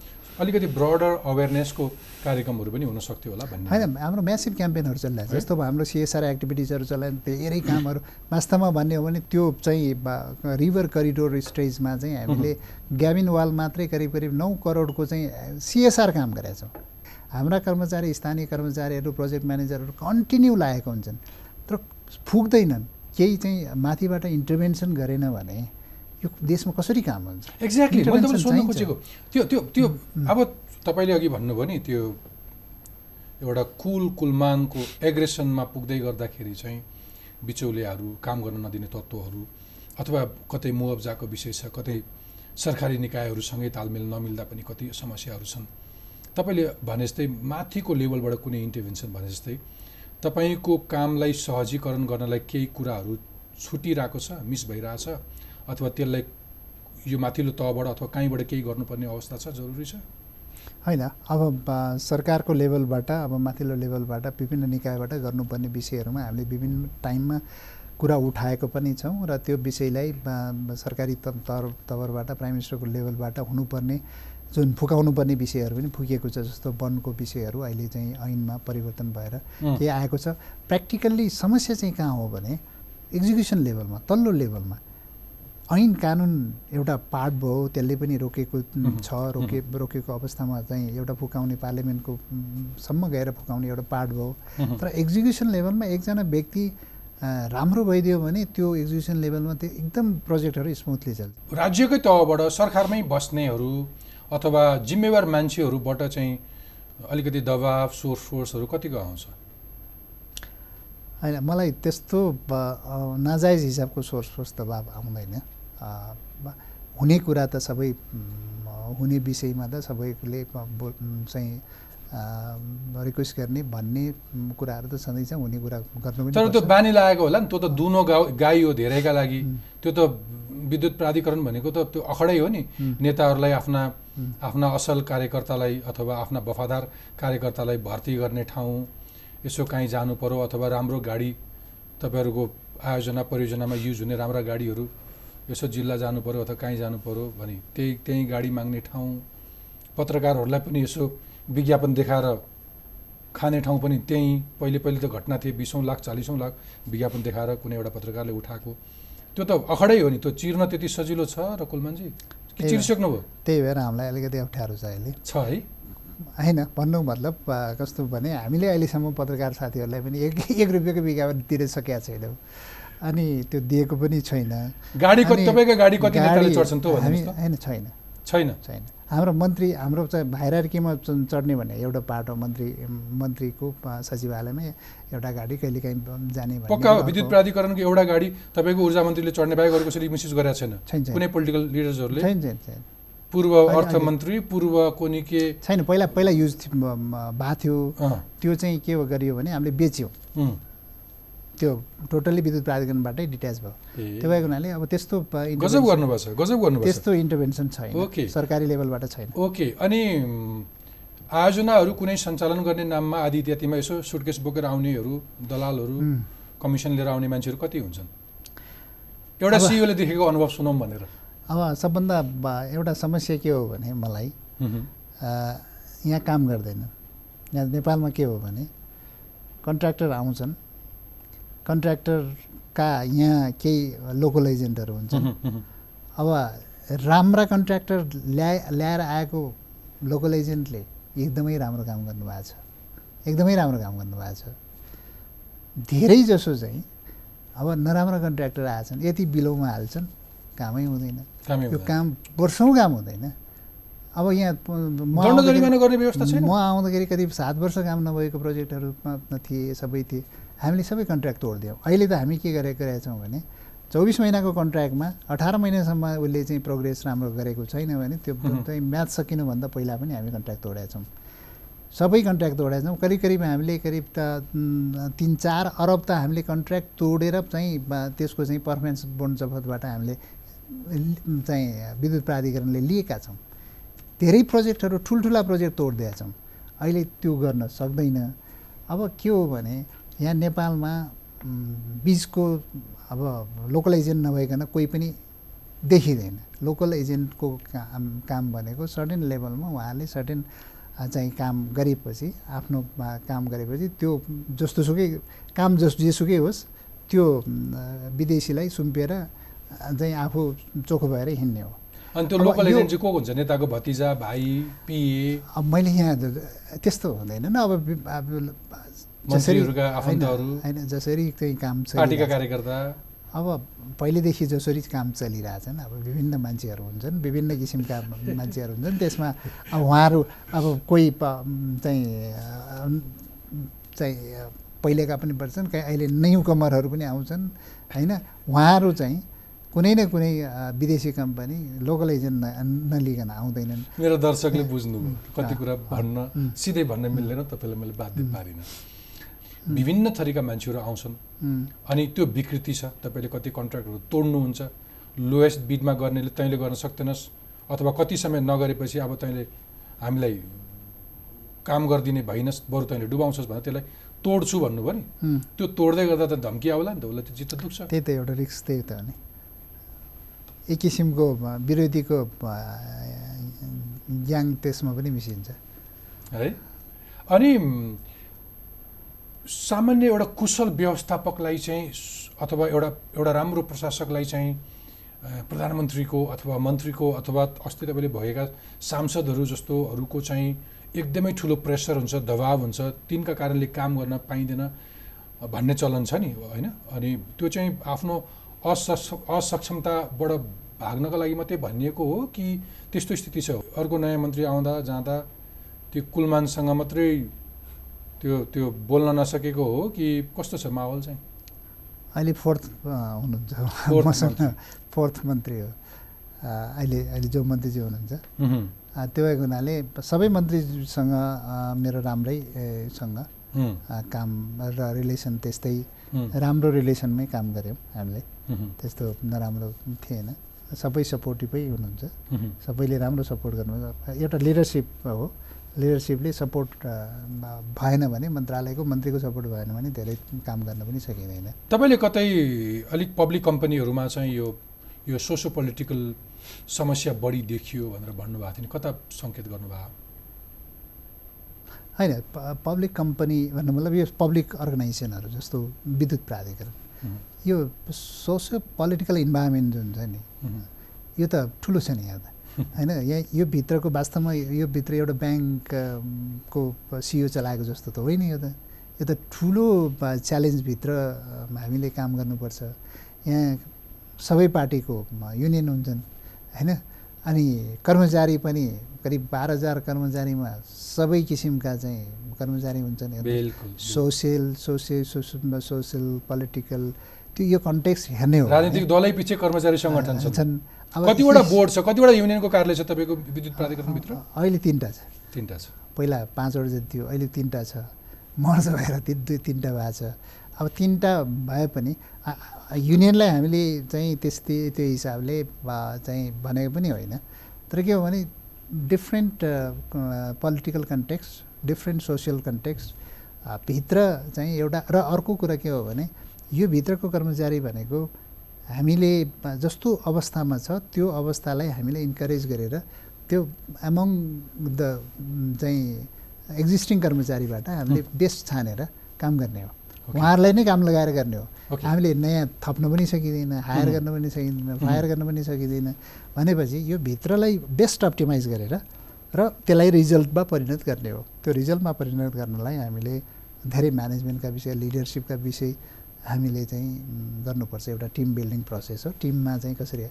अलिकति ब्रडर अवेरनेसको कार्यक्रमहरू पनि हुनसक्थ्यो होला भन्ने। होइन हाम्रो म्यासिभ क्याम्पेनहरू चलिरहेको छ। जस्तो हाम्रो सिएसआर एक्टिभिटिजहरू चलायो धेरै कामहरू। वास्तवमा भन्ने हो भने त्यो चाहिँ रिभर करिडोर स्टेजमा चाहिँ हामीले ग्याबिन वाल मात्रै करिब करिब नौ करोडको चाहिँ सिएसआर काम गरेका छौँ। हाम्रा कर्मचारी स्थानीय कर्मचारीहरू प्रोजेक्ट म्यानेजरहरू कन्टिन्यू लागेको हुन्छन्। तर फुक्दैनन्। केही चाहिँ माथिबाट इन्टरभेन्सन गरेन भने यो देशमा कसरी काम हुन्छ? एक्ज्याक्टली मैले सोध्नु खोजेको। त्यो त्यो त्यो अब तपाईँले अघि भन्नुभयो नि त्यो एउटा कुल कुलमानको एग्रेसनमा पुग्दै गर्दाखेरि चाहिँ बिचौलियाहरू काम गर्न नदिने तत्त्वहरू अथवा कतै मुआब्जाको विषय छ कतै सरकारी निकायहरूसँगै तालमेल नमिल्दा पनि कति समस्याहरू छन्। तपाईँले भने जस्तै माथिको लेभलबाट कुनै इन्टरभेन्सन भने जस्तै तपाईँको कामलाई सहजीकरण गर्नलाई केही कुराहरू छुटिरहेको छ मिस भइरहेछ अथवा त्यसलाई यो माथिल्लो तहबाट अथवा कहीँबाट केही गर्नुपर्ने अवस्था छ जरुरी छ? होइन अब सरकारको लेभलबाट अब माथिल्लो लेभलबाट विभिन्न निकायबाट गर्नुपर्ने विषयहरूमा हामीले विभिन्न टाइममा कुरा उठाएको पनि छौँ र त्यो विषयलाई सरकारी तवर तवरबाट प्राइम मिनिस्टरको लेभलबाट हुनुपर्ने जुन फुकाउनु पर्ने विषयहरू पनि फुकिएको छ जस्तो वनको विषयहरू अहिले चाहिँ ऐनमा परिवर्तन भएर के आएको छ। प्र्याक्टिकल्ली समस्या चाहिँ कहाँ हो भने एक्जिक्युसन लेभलमा तल्लो लेभलमा ऐन कानुन एउटा पार्ट भयो त्यसले पनि रोकेको छ रोके रोकेको अवस्थामा चाहिँ एउटा फुकाउने पार्लियामेन्टको सम्म गएर फुकाउने एउटा पार्ट भयो। तर एक्जिक्युसन लेभलमा एकजना व्यक्ति राम्रो भइदियो भने त्यो एक्जिक्युसन लेभलमा त्यो एकदम प्रोजेक्टहरू स्मुथली चल्छ। राज्यकै तहबाट सरकारमै बस्नेहरू अथवा जिम्मेवार मान्छेहरूबाट चाहिँ अलिकति दबाब सोर्स फोर्सहरू कतिको आउँछ होइन मलाई त्यस्तो नाजायज हिसाबको सोर्स फोर्स दबाब आउँदैन। हुने कुरा त सबै हुने विषयमा त सबैले चाहिँ रिक्वेस्ट गर्ने भन्ने कुराहरू त छँदैछ हुने कुरा गर्नु तर त्यो। बानी लागेको होला नि त्यो त दुनो गाउँ गाई हो धेरैका लागि। त्यो त विद्युत प्राधिकरण भनेको त त्यो अखडै हो नि। नेताहरूलाई आफ्ना आफ्ना असल कार्यकर्तालाई अथवा आफ्ना वफादार कार्यकर्तालाई भर्ती गर्ने ठाउँ यसो काहीँ जानु पर्यो अथवा राम्रो गाडी तपाईँहरूको आयोजना परियोजनामा युज हुने राम्रा गाडीहरू यसो जिल्ला जानु पर्यो अथवा काहीँ जानु पर्यो भने त्यही त्यहीँ गाडी माग्ने ठाउँ। पत्रकारहरूलाई पनि यसो विज्ञापन देखाएर खाने ठाउँ पनि त्यहीँ पहिले पहिले त घटना थिए बिसौँ लाख चालिसौँ लाख विज्ञापन देखाएर कुनै एउटा पत्रकारले उठाएको। त्यो त अखडै हो नि त्यो चिर्न त्यति सजिलो छ र कुलमानजी? कि चिरिसक्नुभयो त्यही भएर हामीलाई अलिकति अप्ठ्यारो छ अहिले। छ है। होइन भन्नु मतलब कस्तो भने हामीले अहिलेसम्म पत्रकार साथीहरूलाई पनि एक एक रुपियाँको विज्ञापन तिरिसकेका छैनौँ अनि त्यो दिएको पनि छैन। गाडी गाडी कति होइन छैन। छैन। छैन। हाम्रो मन्त्री हाम्रो चाहिँ भाइरार्कीमा चढ्ने भने एउटा पाटो मन्त्री मन्त्रीको सचिवालयमा एउटा गाडी कहिलेकाहीँ जाने पक्का विद्युत प्राधिकरणको एउटा गाडी तपाईँको ऊर्जा मन्त्रीले चढ्ने बाहेक अरू कसैले मिसयुज गरेको छैन। कुनै पोलिटिकल लिडर्सहरूले। छैन छैन छैन। पूर्व अर्थमन्त्री पूर्व कुनै के? छैन पहिला पहिला युज भएको थियो। त्यो चाहिँ के गरियो भने हामीले बेच्यौँ। त्यो टोटल्ली विद्युत प्राधिकरणबाटै डिट्याच भयो। त्यो भएको हुनाले अब त्यस्तो गजब गर्नुभएको छ गजब छ। त्यस्तो इन्टरभेन्सन छैन। ओके। सरकारी लेभलबाट छैन। ओके अनि आयोजनाहरू कुनै सञ्चालन गर्ने नाममा आदि इत्यादिमा यसो सुटकेस बोकेर आउनेहरू दलालहरू कमिसन लिएर आउने मान्छेहरू कति हुन्छन्? एउटा सिइओले देखेको अनुभव सुनौँ भनेर। अब सबभन्दा एउटा समस्या के हो भने मलाई यहाँ काम गर्दैन। यहाँ नेपालमा के हो भने कन्ट्र्याक्टर आउँछन्। कन्ट्र्याक्टरका यहाँ केही लोकल एजेन्टहरू हुन्छन्। अब राम्रा कन्ट्र्याक्टर ल्याए ल्याएर आएको लोकल एजेन्टले एकदमै राम्रो काम गर्नुभएको छ। एकदमै राम्रो काम गर्नुभएको छ। धेरै जसो चाहिँ अब नराम्रो कन्ट्र्याक्टर आएछन् यति बिलोमा हाल्छन् कामै हुँदैन। कामै यो हुँदैन। काम वर्षौँ काम हुँदैन। अब यहाँ म आउँदाखेरि- म करिब सात वर्ष काम नभएको प्रोजेक्टहरूमा थिए सबै थिए। हामीले सबै कन्ट्र्याक्ट तोडिदियौँ। अहिले त हामी के गरेको रहेछौँ भने चौबिस महिनाको कन्ट्र्याक्टमा अठार महिनासम्म उसले चाहिँ प्रोग्रेस राम्रो गरेको छैन भने त्यो। चाहिँ म्याच सकिनुभन्दा पहिला पनि हामी कन्ट्र्याक्ट तोडेका छौँ। सबै कन्ट्र्याक्ट तोडेका छौँ। करिब करिब हामीले करिब त तिन चार अरब त हामीले कन्ट्र्याक्ट तोडेर चाहिँ त्यसको चाहिँ पर्फर्मेन्स बोन्ड जफतबाट हामीले चाहिँ विद्युत प्राधिकरणले लिएका छौँ। धेरै प्रोजेक्टहरू ठुल्ठुला प्रोजेक्ट तोडिदिएका छौँ। अहिले त्यो गर्न सक्दैन। अब के हो भने यहाँ नेपालमा बिचको अब लोकल एजेन्ट नभइकन कोही पनि देखिँदैन। लोकल एजेन्टको काम काम भनेको सर्टेन लेभलमा उहाँले सर्टेन चाहिँ काम गरेपछि आफ्नो काम गरेपछि त्यो जस्तो सुकै काम जस जेसुकै होस् त्यो विदेशीलाई सुम्पिएर चाहिँ आफू चोखो भएर हिँड्ने हो। अनि त्यो लोकल एजेन्ट चाहिँ को हुन्छ? नेताको भतिजा भाइ पिए? अब मैले यहाँ त्यस्तो हुँदैन नि। अब जसरी होइन जसरी चाहिँ काम पार्टीका कार्यकर्ता। अब पहिलेदेखि जसरी काम चलिरहेछन् अब विभिन्न मान्छेहरू हुन्छन् विभिन्न किसिमका मान्छेहरू हुन्छन्। त्यसमा अब उहाँहरू अब कोही चाहिँ चाहिँ पहिलेका पनि पर्छन् कहीँ अहिले न्यु कमरहरू पनि आउँछन् होइन? उहाँहरू चाहिँ कुनै न कुनै विदेशी कम्पनी लोकल एजेन्ट नलिकन आउँदैनन्। मेरो दर्शकले बुझ्नु कति कुरा भन्न सिधै भन्न मिल्दैन तपाईँलाई मैले बाध्य पारिनँ। विभिन्न थरीका मान्छेहरू आउँछन्। अनि त्यो विकृति छ तपाईँले कति कन्ट्र्याक्टहरू तोड्नुहुन्छ लोएस्ट बिडमा गर्नेले तैँले गर्न सक्दैनस् अथवा कति समय नगरेपछि अब तैँले हामीलाई काम गरिदिने भइनस् बरु तैँले डुबाउँछस् भने त्यसलाई तोड्छु भन्नुभयो नि। त्यो तोड्दै गर्दा त धम्की आउला नि त उसलाई त चित्त दुख्छ। त्यही त एउटा रिक्स त्यही त नि एक किसिमको विरोधीको ज्ञान त्यसमा पनि मिसिन्छ। है? अनि सामान्य एउटा कुशल व्यवस्थापकलाई चाहिँ अथवा एउटा एउटा राम्रो प्रशासकलाई चाहिँ प्रधानमन्त्रीको अथवा मन्त्रीको अथवा अस्ति तपाईँले भएका सांसदहरू जस्तोहरूको चाहिँ एकदमै ठुलो प्रेसर हुन्छ दबाव हुन्छ तिनका कारणले काम गर्न पाइँदैन भन्ने चलन छ नि होइन? अनि त्यो चाहिँ आफ्नो असक्ष असक्षमताबाट भाग्नको लागि मात्रै भनिएको हो कि त्यस्तो स्थिति छ? अर्को नयाँ मन्त्री आउँदा जाँदा त्यो कुलमानसँग मात्रै त्यो त्यो बोल्न नसकेको हो कि कस्तो छ माहौल चाहिँ? अहिले फोर्थ हुनुहुन्छ। मसँग। फोर्थ मन्त्री हो। अहिले अहिले जो मन्त्रीजी हुनुहुन्छ। त्यो भएको हुनाले सबै मन्त्रीसँग मेरो राम्रै ए, सँग उहुँ, अ, काम र रिलेसन त्यस्तै राम्रो रिलेसनमै काम गऱ्यौँ हामीले। त्यस्तो नराम्रो थिएन। सबै सपोर्टिभै हुनुहुन्छ। सबैले राम्रो सपोर्ट गर्नु। एउटा लिडरसिप हो। लिडरसिपले सपोर्ट भएन भने मन्त्रालयको मन्त्रीको सपोर्ट भएन भने धेरै काम गर्न पनि सकिँदैन। तपाईँले कतै अलिक पब्लिक कम्पनीहरूमा चाहिँ यो यो सोसो पोलिटिकल समस्या बढी देखियो भनेर भन्नुभएको थियो नि? कता सङ्केत गर्नुभयो? होइन पब्लिक कम्पनी भन्नु मतलब यो पब्लिक अर्गनाइजेसनहरू जस्तो विद्युत प्राधिकरण। यो सोसियो पोलिटिकल इन्भाइरोमेन्ट जुन छ नि यो त ठुलो छ नि यहाँ त। होइन यहाँ यो भित्रको वास्तवमा यो भित्र एउटा ब्याङ्कको सिओ चलाएको जस्तो त होइन यो त। यो त ठुलो च्यालेन्जभित्र हामीले काम गर्नुपर्छ। यहाँ सबै पार्टीको युनियन हुन्छन् होइन? अनि कर्मचारी पनि करिब बाह्र हजार कर्मचारीमा सबै किसिमका चाहिँ कर्मचारी हुन्छन्। Social social social social political त्यो यो कन्टेक्स्ट हेर्ने हो। राजनीतिक दलै पछि कर्मचारी सङ्गठन छन्। कतिवटा बोर्ड छ? कतिवटा युनियनको कार्यालय छ तपाईँको विद्युत प्राधिकरणभित्र अहिले तिनवटा छ। तिनवटा छ। पहिला पाँचवटा जति थियो अहिले तिनवटा छ। मर्ज भएर ति दुई तिनवटा भएको छ। अब तिनवटा भए पनि युनियनलाई हामीले चाहिँ त्यस्तै त्यो हिसाबले चाहिँ भनेको पनि होइन। तर के हो भने different political context different social context भित्र चाहिँ एउटा र अर्को कुरा के हो भने यो भित्रको कर्मचारी भनेको हामीले जस्तो अवस्थामा छ त्यो अवस्थालाई हामीले इन्करेज गरेर त्यो एमङ द चाहिँ एक्जिस्टिङ कर्मचारीबाट हामीले बेस्ट छानेर काम गर्ने हो. उहाँहरूलाई नै काम लगाएर गर्ने हो. हामीले नयाँ थप्न पनि सकिँदैन हायर. गर्न पनि सकिँदैन फायर गर्न पनि सकिँदैन भनेपछि यो भित्रलाई बेस्ट अप्टिमाइज गरेर र त्यसलाई रिजल्टमा परिणत गर्ने हो त्यो रिजल्टमा परिणत गर्नलाई हामीले धेरै म्यानेजमेन्टका विषय लिडरसिपका विषय हामीले चाहिँ गर्नुपर्छ एउटा टिम बिल्डिङ प्रोसेस हो। टिममा चाहिँ कसरी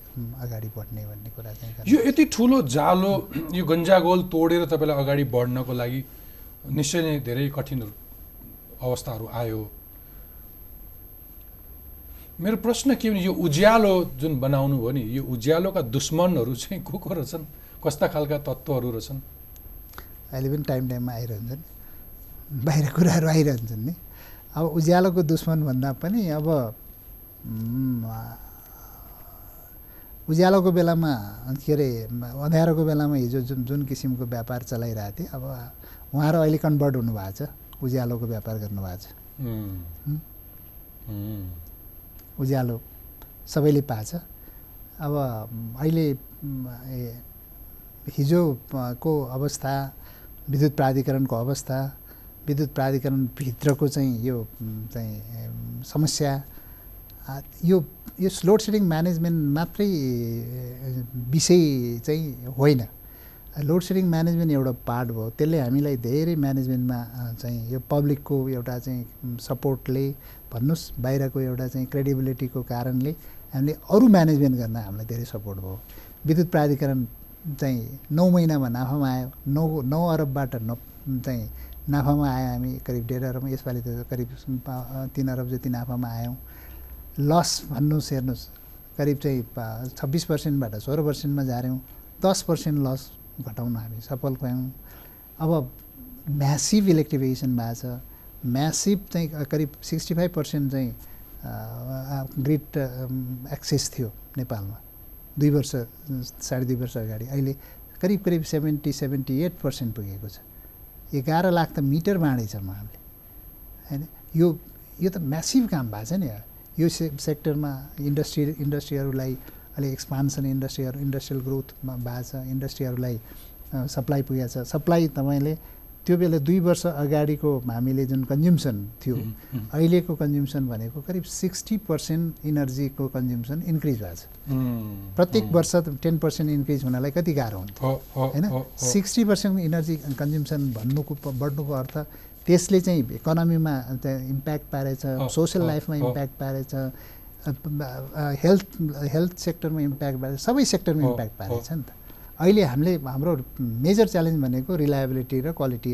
अगाडि बढ्ने भन्ने कुरा चाहिँ यो यति ठुलो जालो यो गन्जागोल तोडेर तपाईँलाई अगाडि बढ्नको लागि निश्चय नै धेरै कठिन अवस्थाहरू आयो। मेरो प्रश्न के भने यो उज्यालो जुन बनाउनु भयो नि यो उज्यालोका दुश्मनहरू चाहिँ को को रहेछन्? कस्ता खालका तत्त्वहरू रहेछन्? अहिले पनि टाइम टाइममा आइरहन्छन्। बाहिर कुराहरू आइरहन्छन् नि। अब उज्यालोको दुश्मन भन्दा पनि अब उज्यालोको बेलामा के अरे अँध्यारोको बेलामा हिजो जुन जुन किसिमको व्यापार चलाइरहेको थिएँ अब उहाँहरू अहिले कन्भर्ट हुनुभएको छ उज्यालोको व्यापार गर्नुभएको छ। उज्यालो सबैले पाछ अब अहिले हिजोको अवस्था विद्युत प्राधिकरणको अवस्था विद्युत प्राधिकरणभित्रको चाहिँ यो चाहिँ समस्या यो यो लोड सेडिङ म्यानेजमेन्ट मात्रै विषय चाहिँ होइन। लोड सेडिङ म्यानेजमेन्ट एउटा पार्ट भयो। त्यसले हामीलाई धेरै म्यानेजमेन्टमा चाहिँ यो पब्लिकको एउटा चाहिँ सपोर्टले भन्नुहोस् बाहिरको एउटा चाहिँ क्रेडिबिलिटीको कारणले हामीले अरू म्यानेजमेन्ट गर्न हामीलाई धेरै सपोर्ट भयो। विद्युत प्राधिकरण चाहिँ नौ महिनामा नाफामा आयो। नौ नौ अरबबाट न चाहिँ नाफामा आयो हामी करिब डेढ अरब यसपालि त करिब तिन अरब जति नाफामा आयौँ। लस भन्नुहोस् हेर्नुहोस् करिब चाहिँ छब्बिस पर्सेन्टबाट सोह्र पर्सेन्टमा झाऱ्यौँ। दस पर्सेन्ट लस घटाउन हामी सफल भयौँ। अब म्यासिभ इलेक्ट्रिफिकेसन भएको छ। म्यासिभ चाहिँ करिब सिक्सटी फाइभ पर्सेन्ट चाहिँ ग्रिड एक्सेस थियो नेपालमा। दुई वर्ष साढे दुई वर्ष अगाडि। अहिले करिब करिब सेभेन्टी सेभेन्टी एट पर्सेन्ट पुगेको छ। एघार लाख त मिटर बाँडेछौँ हामीले। होइन? यो यो त म्यासिभ काम भएको छ नि यो से सेक्टरमा इन्डस्ट्री इन्डस्ट्रीहरूलाई अलिक एक्सपान्सन इन्डस्ट्रीहरू इन्डस्ट्रियल ग्रोथमा भएको छ इन्डस्ट्रीहरूलाई सप्लाई पुगेको छ। सप्लाई तपाईँले त्यो बेला दुई वर्ष अगाडिको हामीले जुन कन्ज्युम्सन थियो अहिलेको कन्ज्युम्सन भनेको करिब सिक्सटी पर्सेन्ट इनर्जीको कन्ज्युम्सन इन्क्रिज भएको छ प्रत्येक वर्ष टेन पर्सेन्ट इन्क्रिज हुनलाई कति गाह्रो हुन्छ हो, हो, होइन। सिक्सटी पर्सेन्ट इनर्जी कन्ज्युम्सन भन्नुको बढ्नुको अर्थ त्यसले चाहिँ इकोनोमीमा इम्प्याक्ट पारेछ सोसियल लाइफमा। इम्प्याक्ट पारेछ हेल्थ हेल्थ सेक्टरमा इम्प्याक्ट पारेछ सबै सेक्टरमा इम्प्याक्ट। पारेछ नि त अहिले हामीले हाम्रो मेजर च्यालेन्ज भनेको रिलायबिलिटी र क्वालिटी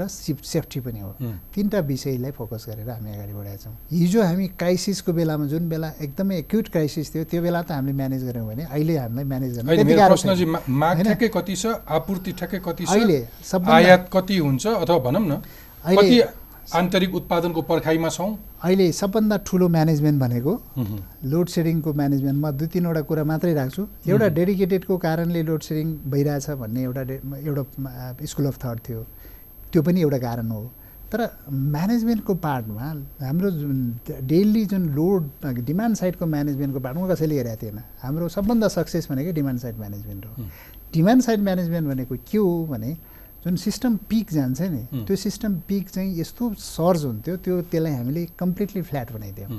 र सिप सेफ्टी पनि हो। तिनवटा विषयलाई फोकस गरेर हामी अगाडि बढाएका छौँ। हिजो हामी क्राइसिसको बेलामा जुन बेला एकदमै एक्युट क्राइसिस थियो त्यो बेला त हामीले म्यानेज गऱ्यौँ भने अहिले हामीलाई म्यानेज गर्न अहिले कति छ? आपूर्ति ठ्याक्कै कति छ? अहिले सबभन्दा आयात कति हुन्छ? अथवा भनौँ न आन्तरिक उत्पादनको पर्खाइमा छौँ। अहिले सबभन्दा ठुलो म्यानेजमेन्ट भनेको लोड सेडिङको म्यानेजमेन्ट म दुई तिनवटा कुरा मात्रै राख्छु। एउटा डेडिकेटेडको कारणले लोड सेडिङ भइरहेछ भन्ने एउटा एउटा स्कुल अफ थट थियो। त्यो पनि एउटा कारण हो। तर म्यानेजमेन्टको पार्टमा हाम्रो जुन डेली जुन लोड डिमान्ड साइडको म्यानेजमेन्टको पार्टमा कसैले हेरेको थिएन। हाम्रो सबभन्दा सक्सेस भनेको डिमान्ड साइड म्यानेजमेन्ट हुँ। डिमान्ड साइड म्यानेजमेन्ट भनेको के हो भने जुन सिस्टम पिक जान्छ नि। त्यो सिस्टम पिक चाहिँ यस्तो सर्ज हुन्थ्यो त्यो त्यसलाई हामीले कम्प्लिटली फ्ल्याट बनाइदियौँ।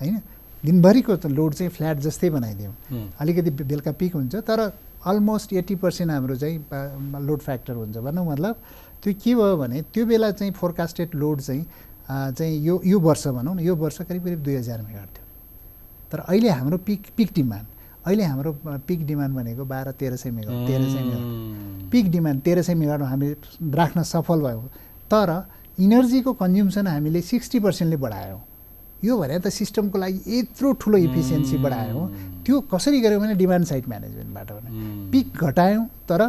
होइन? दिनभरिको त लोड चाहिँ फ्ल्याट जस्तै बनाइदियौँ। अलिकति बेलुका पिक हुन्छ तर अलमोस्ट एट्टी पर्सेन्ट हाम्रो चाहिँ लोड फ्याक्टर हुन्छ। भनौँ मतलब त्यो के भयो भने त्यो बेला चाहिँ फोरकास्टेड लोड चाहिँ चाहिँ यो यो वर्ष भनौँ न यो वर्ष करिब करिब दुई हजार मेगाट थियो। तर अहिले हाम्रो पिक पिक डिमान्ड अहिले हाम्रो पिक डिमान्ड भनेको बाह्र तेह्र सय मेगा तेह्र सय मेगा पिक डिमान्ड तेह्र सय मेगावाट हामी राख्न सफल भयौँ। तर इनर्जीको कन्ज्युम्सन हामीले सिक्सटी पर्सेन्टले बढायौँ। यो भने त सिस्टमको लागि यत्रो ठुलो इफिसियन्सी बढायौँ। त्यो कसरी गऱ्यौँ भने डिमान्ड साइड म्यानेजमेन्टबाट भने। पिक घटायौँ तर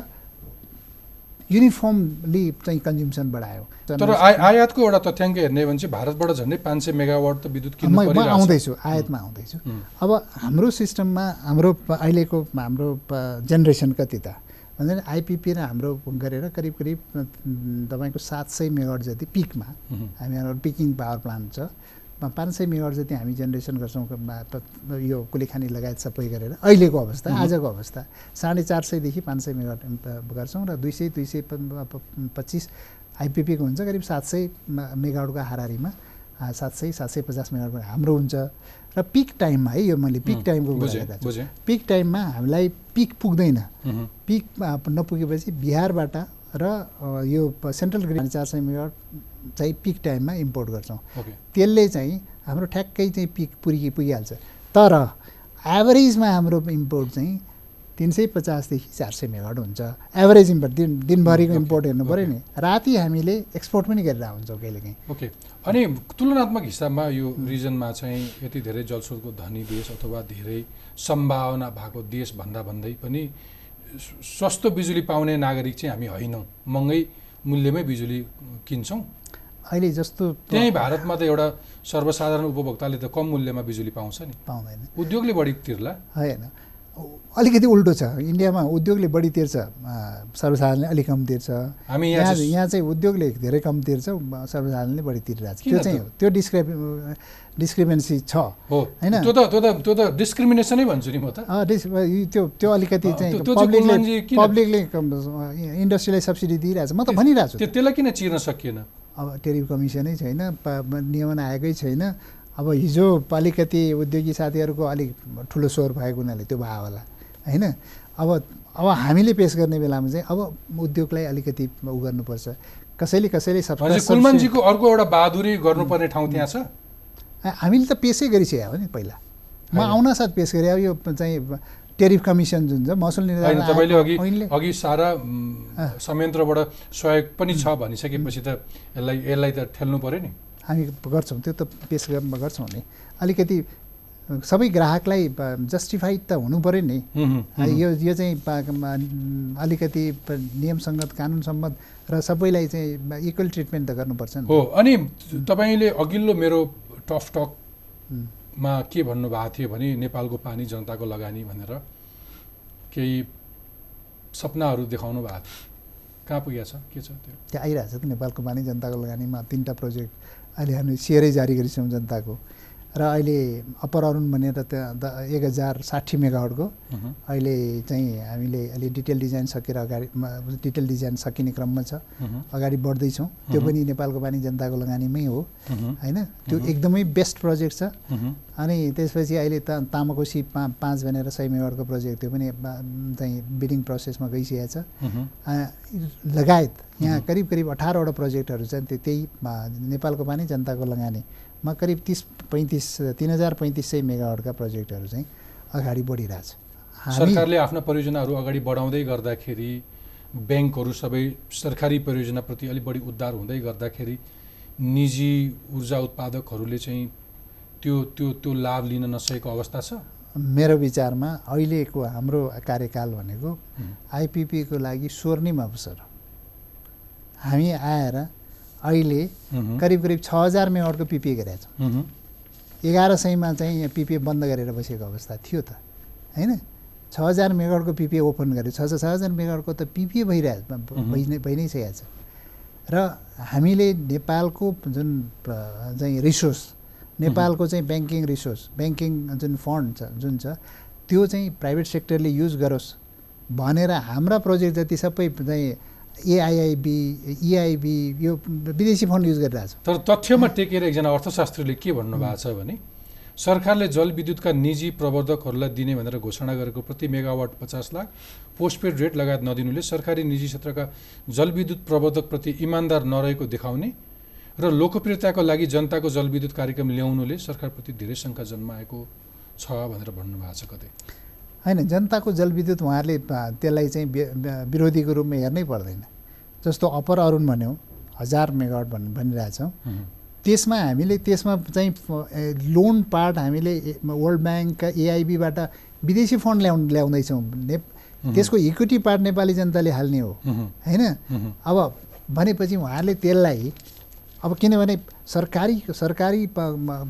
युनिफर्मली चाहिँ कन्ज्युम्सन बढायौँ। तर आय- आयातको एउटा तथ्याङ्क हेर्ने भने चाहिँ भारतबाट झन्डै पाँच सय मेगावाट त विद्युत किन्नु म। आउँदैछु आयातमा आउँदैछु। अब हाम्रो सिस्टममा हाम्रो अहिलेको हाम्रो जेनेरेसन कति त? भन्दा आइपिपी र हाम्रो गरेर करिब करिब तपाईँको सात सय मेगावाट जति पिकमा हामीहरू पिकिङ पावर प्लान्ट छ। पाँच सय मेगावाट जति हामी जेनेरेसन गर्छौँ यो कुलेखानी लगायत सबै गरेर अहिलेको अवस्था। आजको अवस्था साढे चार सयदेखि पाँच सय मेगावाट गर्छौँ र दुई सय दुई सय पच्चिस आइपिपीको हुन्छ करिब सात सय मेगावाटको हारारीमा सात सय सात सय पचास मेगावाट हाम्रो हुन्छ र पिक टाइममा है यो मैले पिक टाइमको कुरा पिक टाइममा हामीलाई पिक पुग्दैन। पिकमा नपुगेपछि बिहारबाट र यो सेन्ट्रल ग्रिड चार सय मेगावाट चाहिँ पिक टाइममा इम्पोर्ट गर्छौँ। त्यसले चाहिँ हाम्रो ठ्याक्कै चाहिँ पिक पुगि पुगिहाल्छ। तर एभरेजमा हाम्रो इम्पोर्ट चाहिँ तिन सय पचासदेखि चार सय मेगावाट हुन्छ। एभरेज इम्पोर्ट दिन दिनभरिको इम्पोर्ट हेर्नु पऱ्यो। नि। राति हामीले एक्सपोर्ट पनि गरेर हुन्छौँ कहिलेकाहीँ। ओके अनि तुलनात्मक हिसाबमा यो रिजनमा चाहिँ यति धेरै जलस्रोतको धनी देश अथवा धेरै सम्भावना भएको देश भन्दा भन्दै पनि सस्तो बिजुली पाउने नागरिक चाहिँ हामी होइनौँ। महँगै मूल्यमै बिजुली किन्छौँ। अहिले जस्तो त्यहीँ भारतमा त एउटा सर्वसाधारण उपभोक्ताले त कम मूल्यमा बिजुली पाउँछ नि। पाउँदैन। उद्योगले बढी तिर्ला। होइन। अलिकति उल्टो छ। इन्डियामा उद्योगले बढी तिर्छ सर्वसाधारणले अलिक कम तिर्छ हामी यहाँ यहाँ चाहिँ उद्योगले धेरै कम तिर्छ सर्वसाधारणले बढी तिरिरहेको छ त्यो? चाहिँ हो त्यो डिस्क्रिप डिस्क्रिपेन्सी छ। होइन? त्यो त त्यो त त्यो त डिस्क्रिमिनेसनै भन्छु नि म त। त्यो त्यो अलिकति चाहिँ पब्लिकले पब्लिकले इन्डस्ट्रीलाई सब्सिडी दिइरहेछ। म त भनिरहेको छु त्यो त्यसलाई किन चिर्न सकिएन? अब टेरिफ कमिसनै छैन। नियमन आएकै छैन। अब हिजो अलिकति उद्योगी साथीहरूको अलिक ठुलो स्वर भएको हुनाले त्यो भयो होला होइन? अब अब हामीले पेस गर्ने बेलामा चाहिँ अब उद्योगलाई अलिकति उ गर्नुपर्छ। कसैले कसैले कुलमानजीको अर्को एउटा बहादुरी गर्नुपर्ने ठाउँ त्यहाँ छ? हामीले त पेसै गरिसक्यो हो नि पहिला। म। आउन साथ पेस गरेँ अब यो चाहिँ टेरिफ कमिसन जुन छ महसुल निर्धारण तपाईँले अघि अघि सारा। संयन्त्रबाट सहयोग पनि छ भनिसकेपछि त यसलाई यसलाई त ठेल्नु पऱ्यो नि। हामी गर्छौँ त्यो त पेस गर- गर्छौँ नि। अलिकति सबै ग्राहकलाई जस्टिफाइड त हुनु पऱ्यो नि। यो यो चाहिँ अलिकति नियमसङ्गत कानुन सम्मत र सबैलाई चाहिँ इक्वल ट्रिटमेन्ट त गर्नुपर्छ नि। हो अनि तपाईँले अघिल्लो मेरो टफ टकमा के भन्नुभएको थियो भने नेपालको पानी जनताको लगानी भनेर केही सपनाहरू देखाउनु भएको थियो। कहाँ पुगेको छ? के छ त्यो? त्यो आइरहेको छ त नेपालको पानी जनताको लगानीमा तिनवटा प्रोजेक्ट। अहिले हामी सेयरै जारी गरिसक्यौँ जनताको। र अहिले अप्पर अरुण भनेर त्यहाँ द- एक हजार साठी मेगावटको अहिले चाहिँ हामीले अलि डिटेल डिजाइन सकेर अगाडि डिटेल डिजाइन सकिने क्रममा छ। अगाडि बढ्दैछौँ। त्यो। पनि नेपालको पानी जनताको लगानीमै हो। होइन? त्यो। एकदमै बेस्ट प्रोजेक्ट छ। अनि त्यसपछि अहिले त तामाकोसी पा पाँच भनेर सय मेगावटको प्रोजेक्ट त्यो पनि चाहिँ बिडिङ प्रोसेसमा गइसकेको छ। लगायत यहाँ। करिब करिब अठारवटा प्रोजेक्टहरू छन्। त्यो त्यही नेपालको पानी जनताको लगानीमा करिब तिस पैँतिस तिन हजार पैँतिस सय मेगावटका प्रोजेक्टहरू चाहिँ अगाडि बढिरहेछ। सरकारले आफ्ना परियोजनाहरू अगाडि बढाउँदै गर्दाखेरि ब्याङ्कहरू सबै सरकारी परियोजनाप्रति अलिक बढी उद्धार हुँदै गर्दाखेरि निजी ऊर्जा उत्पादकहरूले चाहिँ त्यो त्यो त्यो लाभ लिन नसकेको अवस्था छ? मेरो विचारमा अहिलेको हाम्रो कार्यकाल भनेको आइपिपीको लागि स्वर्णिम अवसर। हामी आएर अहिले करिब करिब छ हजार मेगावटको पिपिए गरेका छौँ। एघार सयमा चाहिँ यहाँ पिपिए बन्द गरेर बसेको अवस्था थियो त होइन? छ हजार मेगावटको पिपिए ओपन गर्यो। छ छ हजार मेगावटको त पिपिए भइरहेको भइ नै भइ नै सकेको छ। र हामीले नेपालको जुन चाहिँ रिसोर्स नेपालको चाहिँ ब्याङ्किङ रिसोर्स ब्याङ्किङ जुन फन्ड छ जुन छ त्यो चाहिँ प्राइभेट सेक्टरले युज गरोस् भनेर हाम्रा प्रोजेक्ट जति सबै चाहिँ एआइआइबी इआइबी यो विदेशी फन्ड युज गरिरहेछ। तर तथ्यमा टेकेर एकजना अर्थशास्त्रीले के भन्नुभएको छ भने सरकारले जलविद्युतका निजी प्रवर्धकहरूलाई दिने भनेर घोषणा गरेको प्रति मेगावाट पचास लाख पोस्टपेड रेट लगायत नदिनुले सरकारी निजी क्षेत्रका जलविद्युत प्रवर्धकप्रति इमान्दार नरहेको देखाउने र लोकप्रियताको लागि जनताको जलविद्युत कार्यक्रम ल्याउनुले सरकारप्रति धेरै शङ्का जन्माएको छ भनेर भन्नुभएको छ कतै। होइन जनताको जलविद्युत उहाँहरूले त्यसलाई चाहिँ विरोधीको रूपमा हेर्नै पर्दैन। जस्तो अप्पर अरुण भन्यौँ हजार मेगावाट भन् भनिरहेछौँ। त्यसमा हामीले त्यसमा चाहिँ लोन पार्ट हामीले वर्ल्ड ब्याङ्कका एआइबीबाट विदेशी फन्ड ल्याउ ल्याउँदैछौँ। ने त्यसको इक्विटी पार्ट नेपाली जनताले हाल्ने हो। होइन? अब भनेपछि उहाँहरूले त्यसलाई अब किनभने सरकारी सरकारी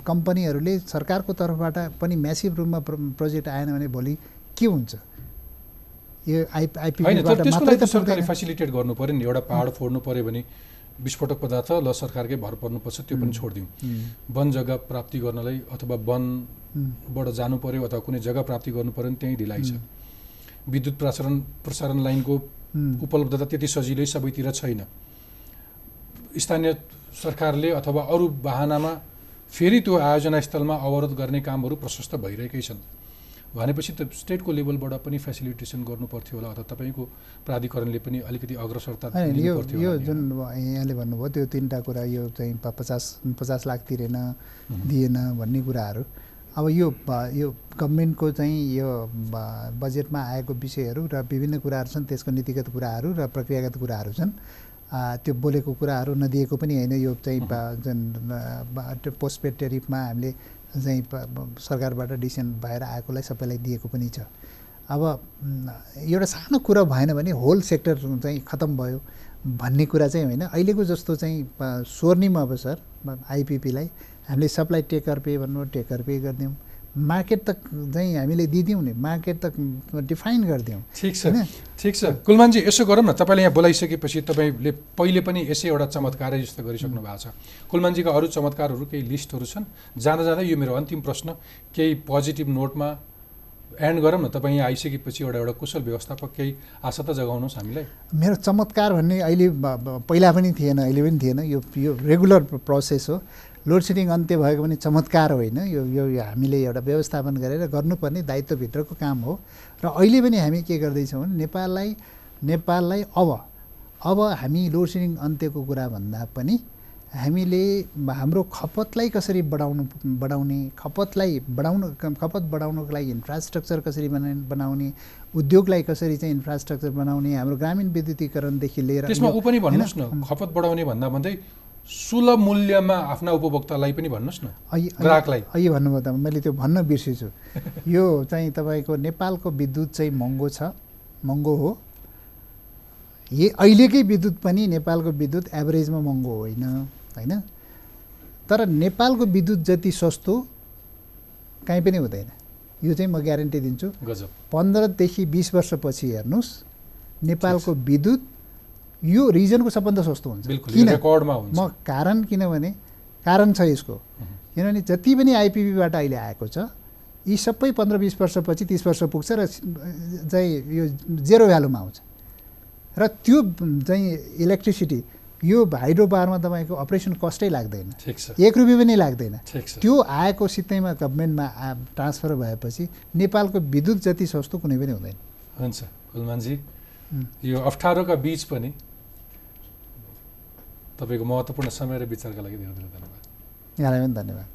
कम्पनीहरूले सरकारको तर्फबाट पनि म्यासिभ रूपमा प्रो प्रोजेक्ट आएन भने भोलि के हुन्छ? यो सरकारले। फेसिलिटेट गर्नु पऱ्यो नि एउटा पाहाड फोड्नु पऱ्यो भने विस्फोटक पदार्थ ल सरकारकै भर पर्नुपर्छ त्यो पनि छोडिदिउँ। वन जग्गा प्राप्ति गर्नलाई अथवा वनबाट जानु पर्यो अथवा कुनै जग्गा प्राप्ति गर्नु पर्यो भने त्यहीँ ढिलाइ छ। विद्युत प्रसारण प्रसारण लाइनको उपलब्धता त्यति सजिलै सबैतिर छैन। स्थानीय सरकारले अथवा अरू बाहनामा फेरि त्यो आयोजना स्थलमा अवरोध गर्ने कामहरू प्रशस्त भइरहेकै छन्। भनेपछि त स्टेटको लेभलबाट पनि फेसिलिटेसन गर्नु पर्थ्यो होला अथवा तपाईँको प्राधिकरणले पनि अलिकति अग्रसरता यो यो। जुन यहाँले भन्नुभयो त्यो तिनवटा कुरा यो चाहिँ पचास पचास लाख तिरेन। दिएन भन्ने कुराहरू अब यो यो गभर्मेन्टको चाहिँ यो बजेटमा आएको विषयहरू र विभिन्न कुराहरू छन् त्यसको नीतिगत कुराहरू र प्रक्रियागत कुराहरू छन् त्यो बोलेको कुराहरू नदिएको पनि होइन यो चाहिँ जुन पोस्टपेड टेरिफमा हामीले चाहिँ सरकारबाट डिसिसन भएर आएकोलाई सबैलाई दिएको पनि छ। अब एउटा सानो कुरा भएन भने होल सेक्टर चाहिँ खतम भयो भन्ने कुरा चाहिँ होइन। अहिलेको जस्तो चाहिँ स्वर्णिम अवसर आइपिपीलाई हामीले सप्लाई टेकर पे भन्नु टेकर पे गरिदिउँ। मार्केट त चाहिँ हामीले दिदिउँ नि मार्केट त डिफाइन गरिदिउँ ठिक छ ठिक छ। कुलमानजी यसो गरौँ न तपाईँले यहाँ बोलाइसकेपछि तपाईँले पहिले पनि यसै एउटा चमत्कारै जस्तो गरिसक्नु भएको छ। कुलमानजीका अरू चमत्कारहरू केही लिस्टहरू छन्? जाँदा जाँदै यो मेरो अन्तिम प्रश्न केही पोजिटिभ नोटमा एन्ड गरौँ न तपाईँ यहाँ आइसकेपछि एउटा एउटा कुशल व्यवस्थापक केही आशा त जगाउनुहोस् हामीलाई। मेरो चमत्कार भन्ने अहिले पहिला पनि थिएन अहिले पनि थिएन। यो यो रेगुलर प्रोसेस हो। लोड सेडिङ अन्त्य भएको पनि चमत्कार होइन यो यो हामीले एउटा व्यवस्थापन गरेर गर्नुपर्ने दायित्वभित्रको काम हो र अहिले पनि हामी के गर्दैछौँ भने नेपाललाई नेपाललाई अब अब हामी लोड सेडिङ अन्त्यको कुरा भन्दा पनि हामीले हाम्रो खपतलाई कसरी बढाउनु बढाउने खपतलाई बढाउनु खपत बढाउनुको लागि इन्फ्रास्ट्रक्चर कसरी बना बनाउने उद्योगलाई कसरी चाहिँ इन्फ्रास्ट्रक्चर बनाउने हाम्रो ग्रामीण विद्युतीकरणदेखि लिएर त्यसमा ऊ पनि भन्नुहोस्? न खपत बढाउने भन्दा भन्दै सुलभ मूल्यमा आफ्ना उपभोक्तालाई पनि भन्नुहोस् न ग्राहकलाई। अहिले भन्नुभयो त मैले त्यो भन्न बिर्सेछु। यो चाहिँ तपाईँको नेपालको विद्युत चाहिँ महँगो छ महँगो हो। ये अहिलेकै विद्युत पनि नेपालको विद्युत एभरेजमा महँगो होइन? होइन? तर नेपालको विद्युत जति सस्तो कहीँ पनि हुँदैन। यो चाहिँ म ग्यारेन्टी दिन्छु। पन्ध्रदेखि बिस वर्षपछि हेर्नुहोस् नेपालको विद्युत यो रिजनको सबभन्दा सस्तो हुन्छ। किन? म कारण किनभने कारण छ यसको। किनभने जति पनि आइपिपीबाट अहिले आएको छ यी सबै पन्ध्र बिस वर्षपछि तिस वर्ष पुग्छ र चाहिँ यो जेरो भ्यालुमा आउँछ। र त्यो चाहिँ इलेक्ट्रिसिटी यो हाइड्रो पावरमा तपाईँको अपरेसन कस्टै लाग्दैन। एक रुपियाँ पनि लाग्दैन। त्यो आएको सित्तैमा गभर्मेन्टमा ट्रान्सफर भएपछि नेपालको विद्युत जति सस्तो कुनै पनि हुँदैन। हुन्छ कुलमानजी। यो अप्ठ्यारोका बिच पनि तपाईँको महत्त्वपूर्ण समय र विचारका लागि धेरै धेरै धन्यवाद। यहाँलाई पनि धन्यवाद।